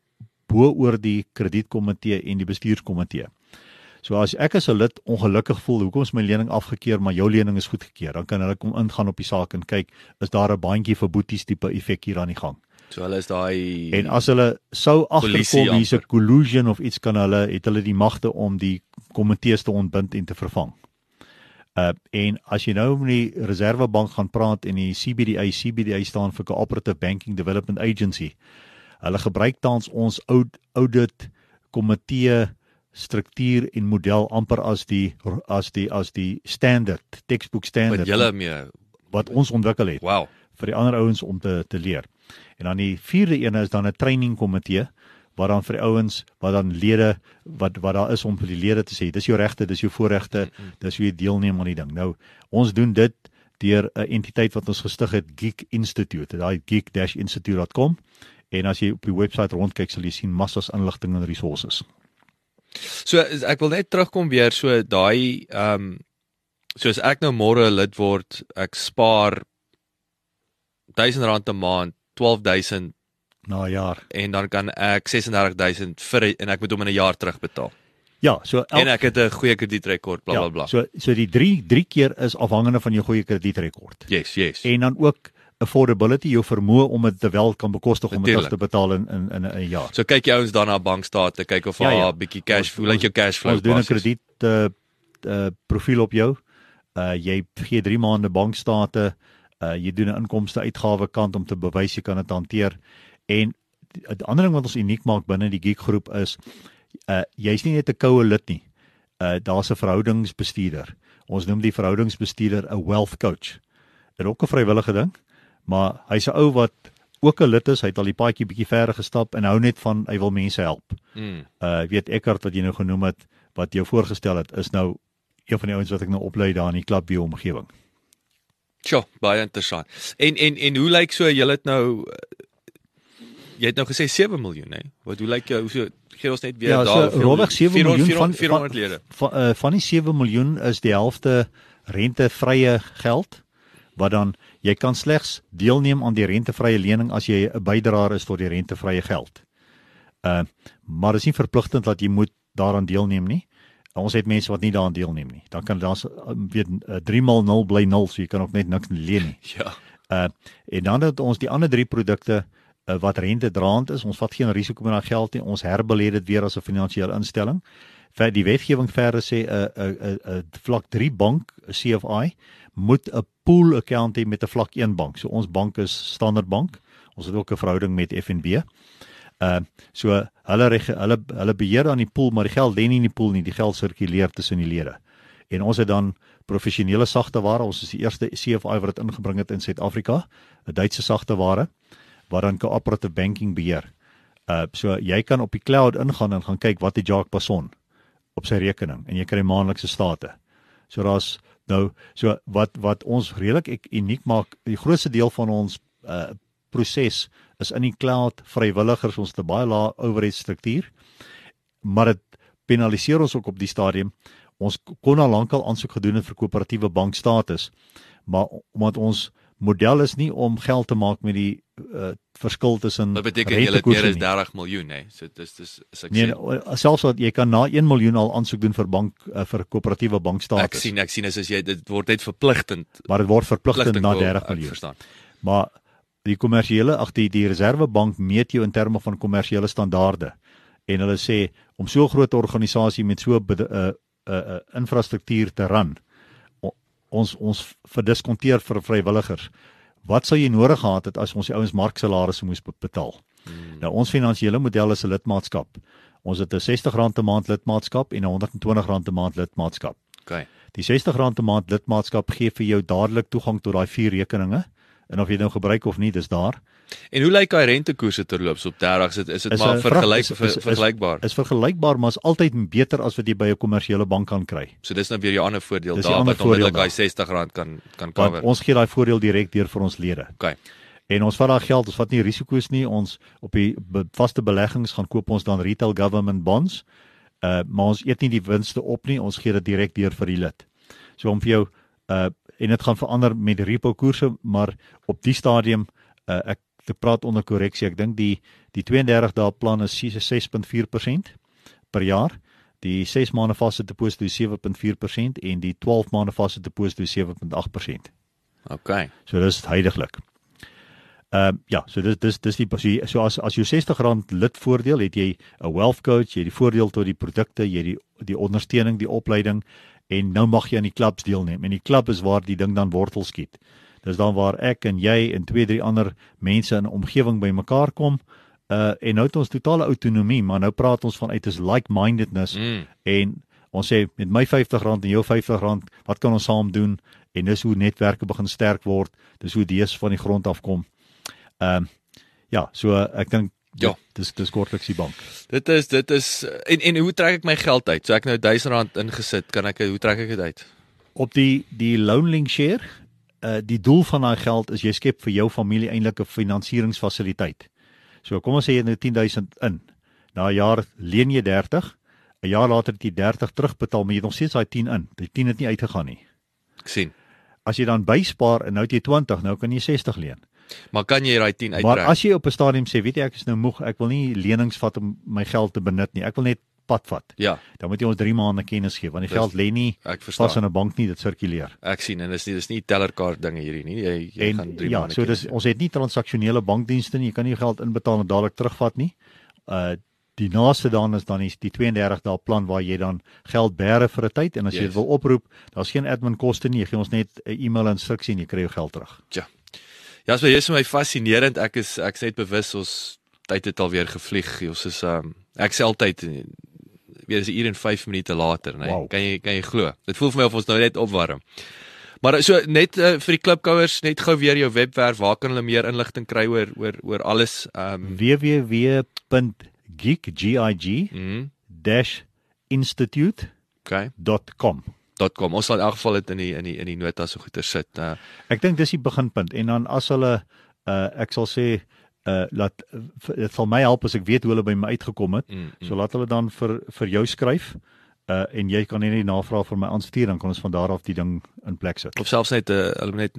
bo oor die kredietkomitee en die bestuurskomitee. So as ek as 'n lid ongelukkig voel hoekom is my lening afgekeur maar jou lening is goedgekeur, dan kan hulle kom ingaan op die saak en kyk is daar 'n bandjie vir boeties tipe effek hier aan die gang. So hulle is daai En as hulle sou agterkom hier's 'n collusion of iets kan hulle het hulle die magte om die komitees te ontbind en te vervang. Uh en as jy nou met die Reservebank gaan praat en die CBDA CBDA staan vir Cooperative Banking Development Agency. Hulle gebruik tans ons oud audit komitee struktuur en model amper as die as die as die standaard textbook wat standaard julle mee. wat ons ontwikkel het Wow. vir die ander ouens om te te leer. En dan die vierde een is dan 'n training komitee waar dan vir die ouens wat dan lede wat wat daar is om vir die lede te sê dis jou regte, dis jou voorregte, dis hoe jy deelneem aan die ding. Nou ons doen dit deur 'n entiteit wat ons gestig het Geek Institute, daai geek-institute.com en as jy op die webwerf rondkyk sal jy sien massas inligting en resources. So ek wil net terugkom weer so daai ehm um, soos ek nou môre lid word, ek spaar R1000 'n maand, 12000 Na 'n jaar. en dan kan ek 36000 vir en ek moet hom in 'n jaar terugbetaal. Ja, so elk, En ek het 'n goeie kredietrekord bla bla bla. Ja, so so die 3 3 keer is afhangende van jou goeie kredietrekord. yes, yes. en dan ook affordability jou vermoë om dit te wel kan bekostig om dit te betaal in in in 'n jaar. So kyk jy ouens dan na bankstate, kyk of Ja, daar ja. 'n bietjie cash flow, lyk jou cash flow. Ons doen 'n krediet uh, uh profiel op jou. Uh jy gee 3 maande bankstate, uh jy doen 'n inkomste uitgawe kant om te bewys jy kan dit hanteer. En die ander ding wat ons uniek maak binne die geek groep is uh jy's nie net 'n koue lid nie. Uh daar's 'n verhoudingsbestuurder. Ons noem die verhoudingsbestuurder 'n wealth coach. Dit is ook 'n vrywillige ding, maar hy's 'n ou wat ook 'n lid is, hy het al die paadjie bietjie verder gestap en hou net van hy wil mense help. Mm. Uh weet Eckart wat jy nou genoem het wat jou voorgestel het is nou een van die ouens wat ek nou oplei daar in die Clubview omgewing. Sjoe, baie interessant. En en en hoe lyk so jy het nou jy het nou gesê 7 miljoen, hè? Wat hoe lyk jou hoe so gee ons net weer Ja, so daar hoeveel- rowweg 7 400 miljoen van- 400 lede. Van uh, van die 7 miljoen is die helfte rentevrye geld wat dan jy kan slegs deelneem aan die rentevrye lening as jy 'n bydraer is tot die rentevrye geld. Uh maar dit is nie verpligtend dat jy moet daaraan deelneem nie. Ons het mense wat nie daaraan deelneem nie. Dan kan daar's uh, weet uh, 3 mal 0 bly 0, so jy kan ook net niks leen nie. *laughs* Ja. Uh en dan het ons die ander drie produkte uh, wat rente draand is. Ons vat geen risiko met daai geld nie. Ons herbeleid dit weer as 'n finansiële instelling. Vir die wetgewing verder sê 'n 'n 'n 'n vlak 3 bank, CFI, moet 'n pool account hê met 'n vlak 1 bank. So ons bank is Standard Bank. Ons het ook 'n verhouding met FNB. Uh so hulle reg, hulle hulle beheer aan die pool, maar die geld lê nie in die pool nie. Die geld sirkuleer tussen die lede. En ons het dan professionele sagte ware. Ons is die eerste CFI wat dit ingebring het in Suid-Afrika, 'n Duitse sagte ware wat dan cooperative banking beheer. Uh so jy kan op die cloud ingaan en gaan kyk wat het Jacques Passon op sy rekening en jy kry maandelikse state. So daar's nou so wat wat ons redelik ek uniek maak, die grootste deel van ons uh proses is in die cloud, vrywilligers, ons 'n baie lae overhead struktuur. Maar dit penaliseer ons ook op die stadium. Ons kon al lankal aansoek gedoen het vir koöperatiewe bankstatus, maar omdat ons model is nie om geld te maak met die uh, verskil tussen Wat beteken jy het meer as nie. 30 miljoen, hè? So dis dis is ek Nee, nee, selfs wat jy kan na 1 miljoen al aansoek doen vir bank uh, vir koöperatiewe ek bankstatus. sien ek sien as as jy dit word net verpligtend maar dit word verpligtend na wil- 30 ek miljoen. Verstaan. Maar die kommersiële ag die die Reservebank meet jou in terme van kommersiële standaarde. En hulle sê om so 'n groot organisasie met so 'n uh, uh, uh, infrastruktuur te run, o, ons ons verdiskonteer vir vrywilligers. Wat sou jy nodig gehad het as ons die ouens marksalarisse moes be- betaal? Hmm. Nou ons finansiële model is 'n lidmaatskap. Ons het 'n R60 'n maand lidmaatskap en 'n R120 'n maand lidmaatskap. Okay. Die R60 'n maand lidmaatskap gee vir jou dadelik toegang tot daai vier rekeninge. En of jy dit nou gebruik of nie, dis daar. En hoe lyk daai rentekoerse terloops op 30? Is dit is dit maar vergelyk is- is- is- vergelykbaar? Is vergelykbaar, maar is altyd beter as wat jy by 'n kommersiële bank kan kry. So dis nou weer jou ander voordeel Dis daar wat onmiddellik daai R60 kan kan Want cover. ons gee daai voordeel direk deur vir ons lede. Okay. En ons vat daai geld, ons vat nie risiko's nie. Ons op die be, vaste beleggings gaan koop ons dan retail government bonds. Uh maar ons eet nie die winste op nie, ons gee dit direk deur vir die lid. So om vir jou uh en dit gaan verander met repo koerse, maar op die stadium uh ek te praat onder korreksie. Ek dink die die 32 dae plan is 6.4% per jaar. Die 6 maande vaste deposito is 7.4% en die 12 maande vaste deposito is 7.8%. Okay. So dis heiliglik. Ehm uh, ja, so dis dis dis die so, so as as jy R60 lid voordeel het jy 'n wealth coach, jy het die voordeel tot die produkte, jy het die die ondersteuning, die opleiding en nou mag jy aan die klubs deelneem. En die klub is waar die ding dan wortel skiet. Dis dan waar ek en jy en twee drie ander mense in 'n omgewing bymekaar kom. Uh en nou het ons totale autonomie, maar nou praat ons van uit is like-mindedness mm. en ons sê met my R50 en jou R50, wat kan ons saam doen? En dis hoe netwerke begin sterk word. Dis hoe idees van die grond af kom. Ehm um, ja, so ek dink ja, dis dis kortliks die bank. Dit is dit is en en hoe trek ek my geld uit? So ek nou R1000 ingesit, kan ek hoe trek ek dit uit? Op die die Loanlink share, uh die doel van daai geld is jy skep vir jou familie eintlik 'n finansieringsfasiliteit. So kom ons sê jy het nou 10000 in. Na 'n jaar leen jy 30, 'n jaar later het jy 30 terugbetaal, maar jy het nog steeds daai 10 in. Die 10 het nie uitgegaan nie. Ek sien. As jy dan byspaar en nou het jy 20, nou kan jy 60 leen. Maar kan jy daai 10 uittrek? Maar as jy op 'n stadium sê, weet jy ek is nou moeg, ek wil nie lenings vat om my geld te benut nie. Ek wil net pad vat. Ja. Dan moet jy ons 3 maande kennis gee want die dis, geld lê nie vas in 'n bank nie, dit sirkuleer. Ek sien en dis nie dis nie tellerkaart dinge hierdie nie. Jy, jy en, gaan 3 ja, maande. Ja, so dis ons het nie transaksionele bankdienste nie. Jy kan nie geld inbetaal en dadelik terugvat nie. Uh die naaste dan is dan is die 32 dae plan waar jy dan geld bære vir 'n tyd en as yes. jy dit wil oproep, daar's geen admin koste nie. Jy gee ons net 'n e-mail instruksie en jy kry jou geld terug. Ja. Ja, so jy's vir my fascinerend. Ek is ek sê dit bewus ons tyd het alweer gevlieg. Ons is um ek sê altyd weer is 'n uur en 5 minute later, nee. Wow. Kan jy kan jy glo? Dit voel vir my of ons nou net opwarm. Maar so net uh, vir die klipkouers net gou weer jou webwerf, waar kan hulle meer inligting kry oor oor oor alles? Um www.gig.institute.com. Okay .com. Ons sal in elk geval dit in die in die in die notas so goeie sit. Uh, ek dink dis die beginpunt en dan as hulle uh, ek sal sê uh laat dit sal my help as ek weet hoe hulle by my uitgekom het. Mm, mm. So laat hulle dan vir vir jou skryf. Uh en jy kan net die navraag vir my aanstuur dan kan ons van daar af die ding in plek sit. Of selfs net 'n uh, hulle net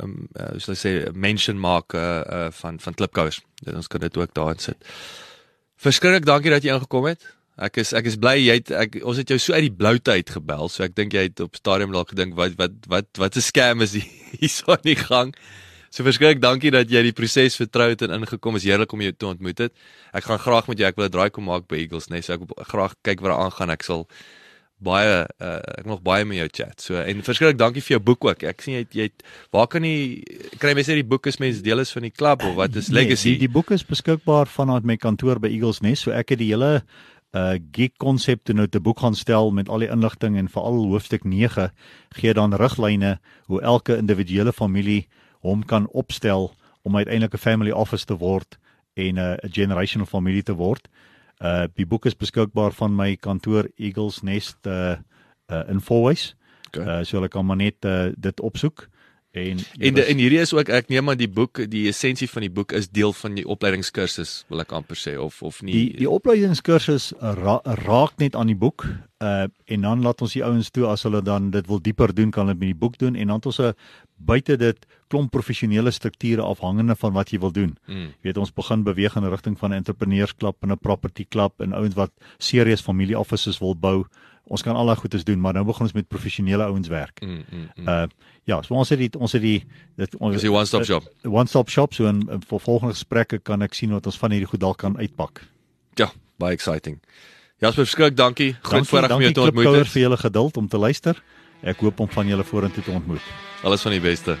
um uh, soos hulle sê mention maak uh, uh van van klipkous. Ons kan dit ook daarin sit. Verskriklik dankie dat jy ingekom het. Ek is ek is bly jy het ek ons het jou so uit die bloute uit gebel. So ek dink jy het op stadium dalk gedink wat wat wat wat 'n scam is hier *laughs* so in die gang. So verskriklik dankie dat jy die proses vertrou het en ingekom is. Heerlik om jou te ontmoet het. Ek gaan graag met jou ek wil 'n draai kom maak by Eagles Nest. So ek wil graag kyk wat daar aangaan. Ek sal baie uh, ek nog baie met jou chat. So en verskriklik dankie vir jou boek ook. Ek sien jy het, jy het waar kan jy kry mense die boek is mense deel is van die klub of wat is legacy? Nee, die, die boek is beskikbaar vanuit my kantoor by Eagles Nest. So ek het die hele uh geek konsep toe nou te boek gaan stel met al die inligting en veral hoofstuk 9 gee dan riglyne hoe elke individuele familie hom kan opstel om uiteindelik 'n family office te word en 'n uh, generational familie te word. Uh die boek is beskikbaar van my kantoor Eagles Nest uh, uh in Fourways. Okay. Uh so hulle kan maar net uh, dit opsoek. En en, de, en hierdie is ook ek neem aan die boek die essensie van die boek is deel van die opleidingskursus wil ek amper sê of of nie Die die opleidingskursus ra, raak net aan die boek uh en dan laat ons die ouens toe as hulle dan dit wil dieper doen kan hulle met die boek doen en dan het ons 'n buite dit klomp professionele strukture afhangende van wat jy wil doen. Mm. Jy weet ons begin beweeg in 'n rigting van 'n entrepreneursklub en 'n property club en ouens wat serieus familie offices wil bou ons kan al daai goedes doen, maar nou begin ons met professionele ouens werk. Mm, mm, mm. Uh ja, so ons het die ons het die dit ons is die one stop shop. One stop shop so in, in vir volgende gesprekke kan ek sien wat ons van hierdie goed dalk kan uitpak. Ja, baie exciting. Jasper Skrik, dankie. Groot voorreg om jou te ontmoet. Dankie vir julle geduld om te luister. Ek hoop om van julle vorentoe te ontmoet. Alles van die beste.